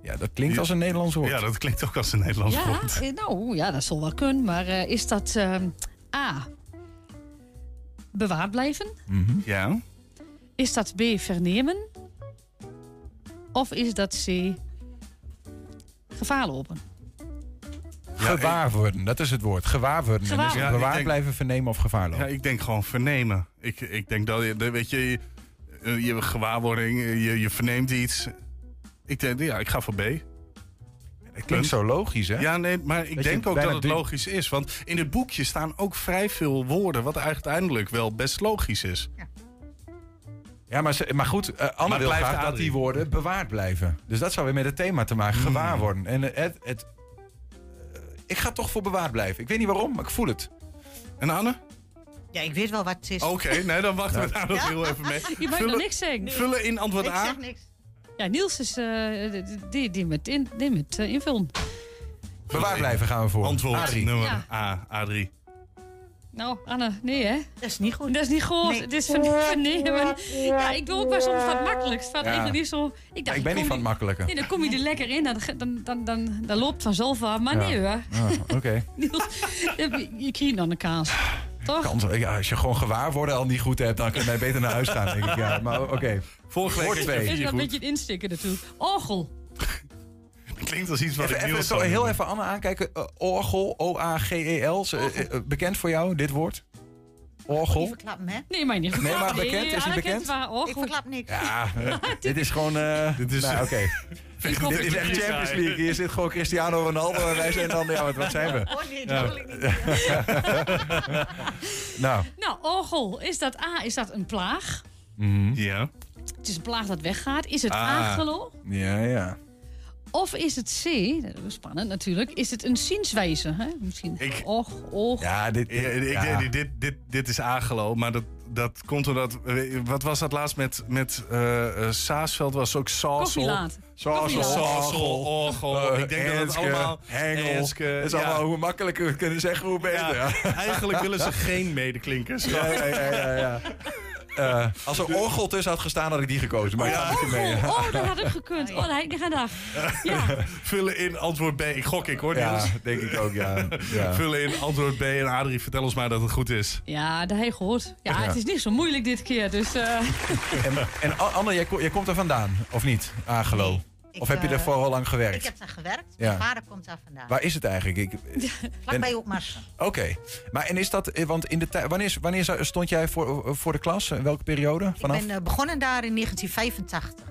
Ja, dat klinkt als een Nederlands woord. Ja, dat klinkt ook als een Nederlands Ja, woord. eh, nou ja, dat zal wel kunnen. Maar eh, is dat ehm, A. Bewaard blijven? Ja. Is dat B. Vernemen? Of is dat C. Gevaar lopen? Gewaar worden, dat is het woord. Gewaar worden. En Gewaar dus worden. Ja, ik bewaard denk- blijven, vernemen of gevaar lopen. Ja, ik denk gewoon vernemen. Ik, ik denk dat je, weet je, je, eh, je gewaarwording, je, je verneemt iets. Ik denk, ja, ik ga voor B. Het klinkt zo logisch, hè? Ja, nee, maar ik Dat denk ook dat het logisch is. Want in het boekje staan ook vrij veel woorden, wat uiteindelijk wel best logisch is. Ja, maar, ze- maar goed, eh, Anne Maar wil dat die woorden bewaard blijven. Dus dat zou weer met het thema te maken, gewaar worden. En eh, het, het, eh, ik ga toch voor bewaard blijven. Ik weet niet waarom, maar ik voel het. En Anne? Ja, ik weet wel wat het is. Oké, nee, dan wachten we daar nog heel even mee. Je mag nog niks zeggen. Vullen in antwoord Ik A. zeg niks. Ja, Niels is eh, die, die met, in, die met eh, invullen. Bewaard blijven gaan we voor. Antwoord Adrie. nummer Ja. A, Adrie. Nou, Anne, nee hè? Dat is niet goed. Dat is niet goed. Nee. Het is van vernemen. Ja, ik doe ook wel soms wat makkelijks. Wat Ja. niet zo... Ik, dacht, ik ben kom niet van het makkelijke. Nee, dan kom je er lekker in. Dan, dan, dan, dan, dan loopt vanzelf wel. Maar Ja. nee hoor. Ah, Oké. Niels, je je krijgt dan een kaas. Toch? Kans- ja, als je gewoon gewaar worden al niet goed hebt, dan kun je beter naar huis gaan, denk ik. Ja, maar oké. Vorige week Dat twee. is wel goed. een beetje het instikken natuurlijk. Orgel. Klinkt als iets wat Even, ik even zo heel even Anne aankijken. Eh, orgel, O-A-G-E-L. Eh, eh, bekend voor jou, dit woord? Orgel? verklappen, hè? Nee, maar niet Nee, maar bekend? Is bekend? het waar, Ik orgel. verklap niks. Ja, dit is gewoon... Dit is- nou, oké. Vind ik Dit is echt. Champions League. Hier zit gewoon Cristiano Ronaldo en wij zijn dan... Ja, wat, wat zijn we? Oh nee, dat wil ik niet. Nou. Nou, orgel. Is dat A, is dat een plaag? Mhm. Ja. Het is een plaag dat weggaat. Is het Ah. agelo? Ja, ja. Of is het C, dat is spannend natuurlijk, is het een zienswijze? Hè? Misschien. Ik- Och, och. Ja, dit, Ja, ik, ja. dit, dit, dit, dit is aangelo, maar dat, dat komt omdat... eh, Wat was dat laatst met, met eh, eh, Saasveld? Was ook Saasel. Saasel, Orgel. Eh, ik denk dat het allemaal... Hengel. Het is ja. allemaal hoe makkelijker we het kunnen zeggen, hoe beter. Ja. Eigenlijk willen ze geen medeklinkers. Ja, ja, ja, ja, Eh, als er orgel tussen had gestaan, had ik die gekozen. Maar ik ga met je mee. Oh, oh, dat had ik gekund. Oh, dat had ik gedaan. Ja. Vullen in antwoord B. Ik gok ik hoor, Ja, Niels. denk ik ook, ja. ja. Vullen in antwoord B. En Adrie, vertel ons maar dat het goed is. Ja, dat heb je gehoord. Ja, Ja. het is niet zo moeilijk dit keer. Dus eh, En, en Anne, jij komt er vandaan, of niet? Agelo. Of heb je eh, er vooral lang gewerkt? Ik heb daar gewerkt. Mijn vader komt daar vandaan. Waar is het eigenlijk? Ik, Vlakbij op Marsen. Oké. Maar en is dat, eh, want in de tijd, wanneer, wanneer stond jij voor, voor de klas? In welke periode? Vanaf Ik ben eh, begonnen daar in 1985.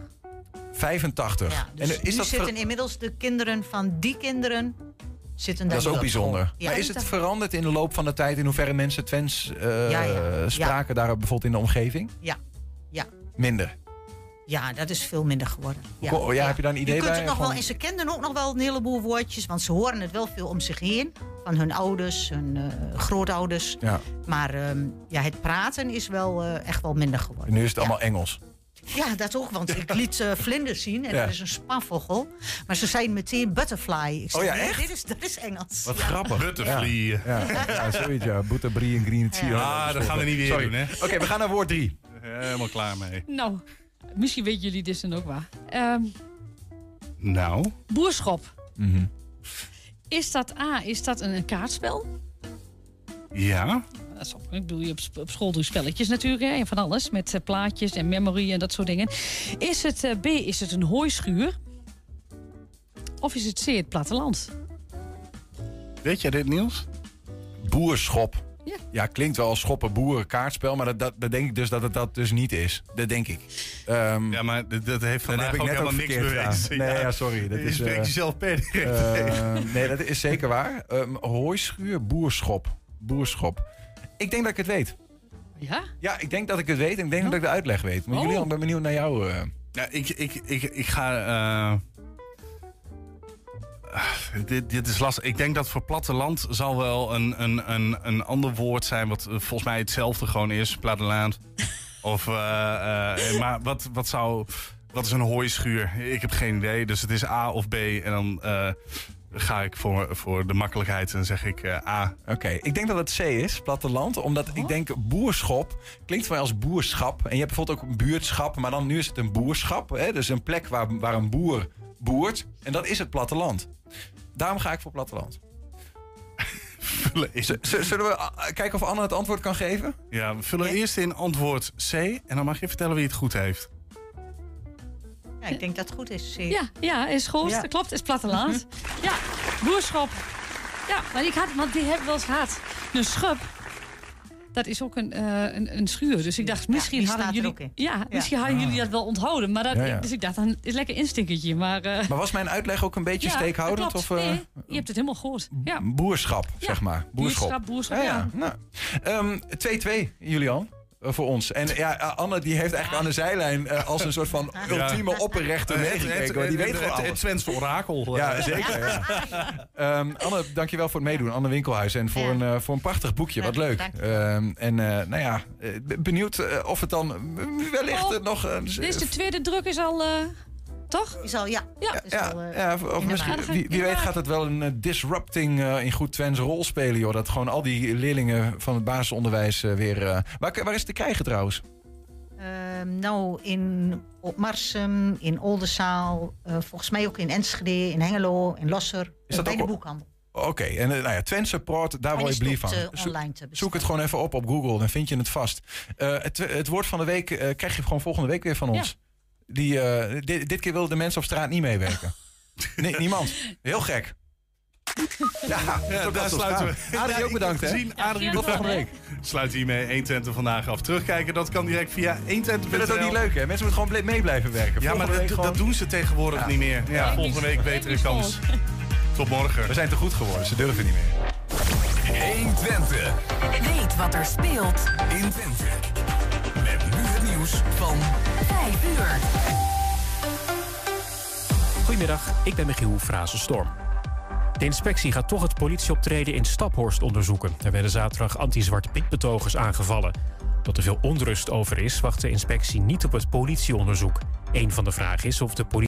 85. Ja, dus en eh, is nu dat, zitten inmiddels de kinderen van die kinderen zitten daar dat is ook bijzonder. Ja, maar is dat- het veranderd in de loop van de tijd in hoeverre mensen Twents eh, ja. spraken daar bijvoorbeeld in de omgeving? Ja, ja. Minder. Ja, dat is veel minder geworden. Hoe- ja, heb je daar een idee je kunt bij? Het nog wel, Van- en ze kenden ook nog wel een heleboel woordjes, want ze horen het wel veel om zich heen. Van hun ouders, hun eh, grootouders. Ja. Maar ehm, ja, het praten is wel eh, echt wel minder geworden. En nu is het allemaal Engels. Ja, dat ook, want ik liet eh vlinders zien en Ja. dat is een spanvogel. Maar ze zeiden meteen butterfly. Ik zei, Oh ja, echt? Dit is, dat is Engels. Wat Ja. grappig. Butterfly. Ja, ja, ja zoiets ja. Butterbrie en green tea. Ah, dat gaan we niet weer Sorry. doen, hè? Oké, we gaan naar woord drie. Helemaal klaar mee. nou, misschien weten jullie dit dan ook waar. Ehm, Nou. boerschop. Mhm. Is dat A, is dat een, een kaartspel? Ja. Dat is op, ik bedoel, je op, school doe je spelletjes natuurlijk, hè, en van alles. Met eh, plaatjes en memory en dat soort dingen. Is het eh, B, is het een hooischuur? Of is het C, het platteland? Weet jij dit, Niels? Boerschop. Ja. Ja, klinkt wel als schoppen boeren kaartspel, maar dat, dat, dat denk ik dus dat het dat dus niet is. Dat denk ik. Ehm, Ja, maar dat, dat heeft vandaag heb ik ook net ook helemaal niks bewezen. gedaan. Nee, ja, sorry. Dat je is, spreekt eh, jezelf per direct Eh, tegen. nee, dat is zeker waar. Ehm hooischuur, boerschop. Boerschop. Ik denk dat ik het weet. Ja? Ja, ik denk dat ik het weet en ik denk dat ik de uitleg weet. Maar jullie, ik ben benieuwd naar jou. eh. Ja, ik, ik, ik, ik ga... dit, dit is lastig. Ik denk dat voor platteland zal wel een, een, een, een ander woord zijn... wat eh, volgens mij hetzelfde gewoon is. Platteland. of, eh, eh, maar wat, wat zou... Wat is een hooischuur? Ik heb geen idee. Dus het is A of B. En dan ga ik voor, voor de makkelijkheid en zeg ik A. Oké, ik denk dat het C is, platteland. Omdat ik denk boerschop klinkt voor mij als boerschap. En je hebt bijvoorbeeld ook een buurtschap, maar dan nu is het een boerschap. Hè? Dus een plek waar, waar een boer boert. En dat is het platteland. Daarom ga ik voor platteland. Zullen we ah, kijken of Anne het antwoord kan geven? Ja, we vullen eerst in antwoord C. En dan mag je vertellen wie het goed heeft. Ja, ik denk dat het goed is. Ja, ja, is goed. Ja. Dat klopt, is platteland. ja, boerschap. Ja, maar ik had, want die heb ik wel eens gehad. Een schub. Dat is ook een, eh, een, een schuur. Dus ik dacht, misschien hadden jullie. Ja, misschien hadden jullie dat wel onthouden. Maar dat, Ja, ja. Dus ik dacht, dan is lekker instinkertje. Maar, eh, Maar was mijn uitleg ook een beetje ja, steekhoudend? Of, eh, Nee, je hebt het helemaal gehoord. Ja. Boerschap, zeg maar. Boerschap. Buurtschap, boerschap, ja. Nou, ehm, 2-2, Julian. Eh, Voor ons. En ja, Anne die heeft eigenlijk aan de zijlijn eh, als een soort van ultieme opperrechter Het- meegekeken. Die weet gewoon het-. Twentse orakel. Ja, eh. zeker. Ja. Ehm, Anne, dankjewel voor het meedoen. Anne Winkelhuis. En voor, Ja. een, eh, voor een prachtig boekje. Wat leuk. Ehm, en eh, nou ja, eh, ben benieuwd eh, of het dan eh, wellicht Oh, eh, nog... eh, Dit is de tweede druk is al... toch? Is al, ja. Ja. Is ja, al, eh, ja, of- misschien, wie, wie weet gaat het wel een eh, disrupting eh, in goed Twents rol spelen. Joh, dat gewoon al die leerlingen van het basisonderwijs weer... eh, waar, waar is het te krijgen trouwens? Ehm, nou, in op Marsum, in Oldenzaal, eh, volgens mij ook in Enschede, in Hengelo, in Losser. Is dat bij de ook- boekhandel. Oké, en nou ja, Support, daar word je blief van. Zo- Zoek het gewoon even op op Google, dan vind je het vast. Eh, het, het woord van de week eh, krijg je gewoon volgende week weer van ons. Die, eh, dit, dit keer wilden de mensen op straat niet meewerken. nee, niemand. Heel gek. Ja, Ja, daar dat sluiten we. Adrie ook bedankt, hè? Adrie Tot volgende week. Sluit hiermee 120 vandaag af. Terugkijken, dat kan direct via 120. Ik vind het ook niet leuk, hè? Mensen moeten gewoon mee blijven werken. Ja, maar Volgende dat, gewoon- dat doen ze tegenwoordig Ja. niet meer. Ja, Ja. volgende week betere kans. Tot morgen. We zijn te goed geworden, ze durven niet meer. 120. Weet wat er speelt in Twente. Met van 5 uur. Goedemiddag, ik ben Michiel Frazenstorm. De inspectie gaat toch het politieoptreden in Staphorst onderzoeken. Er werden zaterdag anti-zwarte piet-betogers aangevallen. Dat er veel onrust over is, wacht de inspectie niet op het politieonderzoek. Een van de vragen is of de politie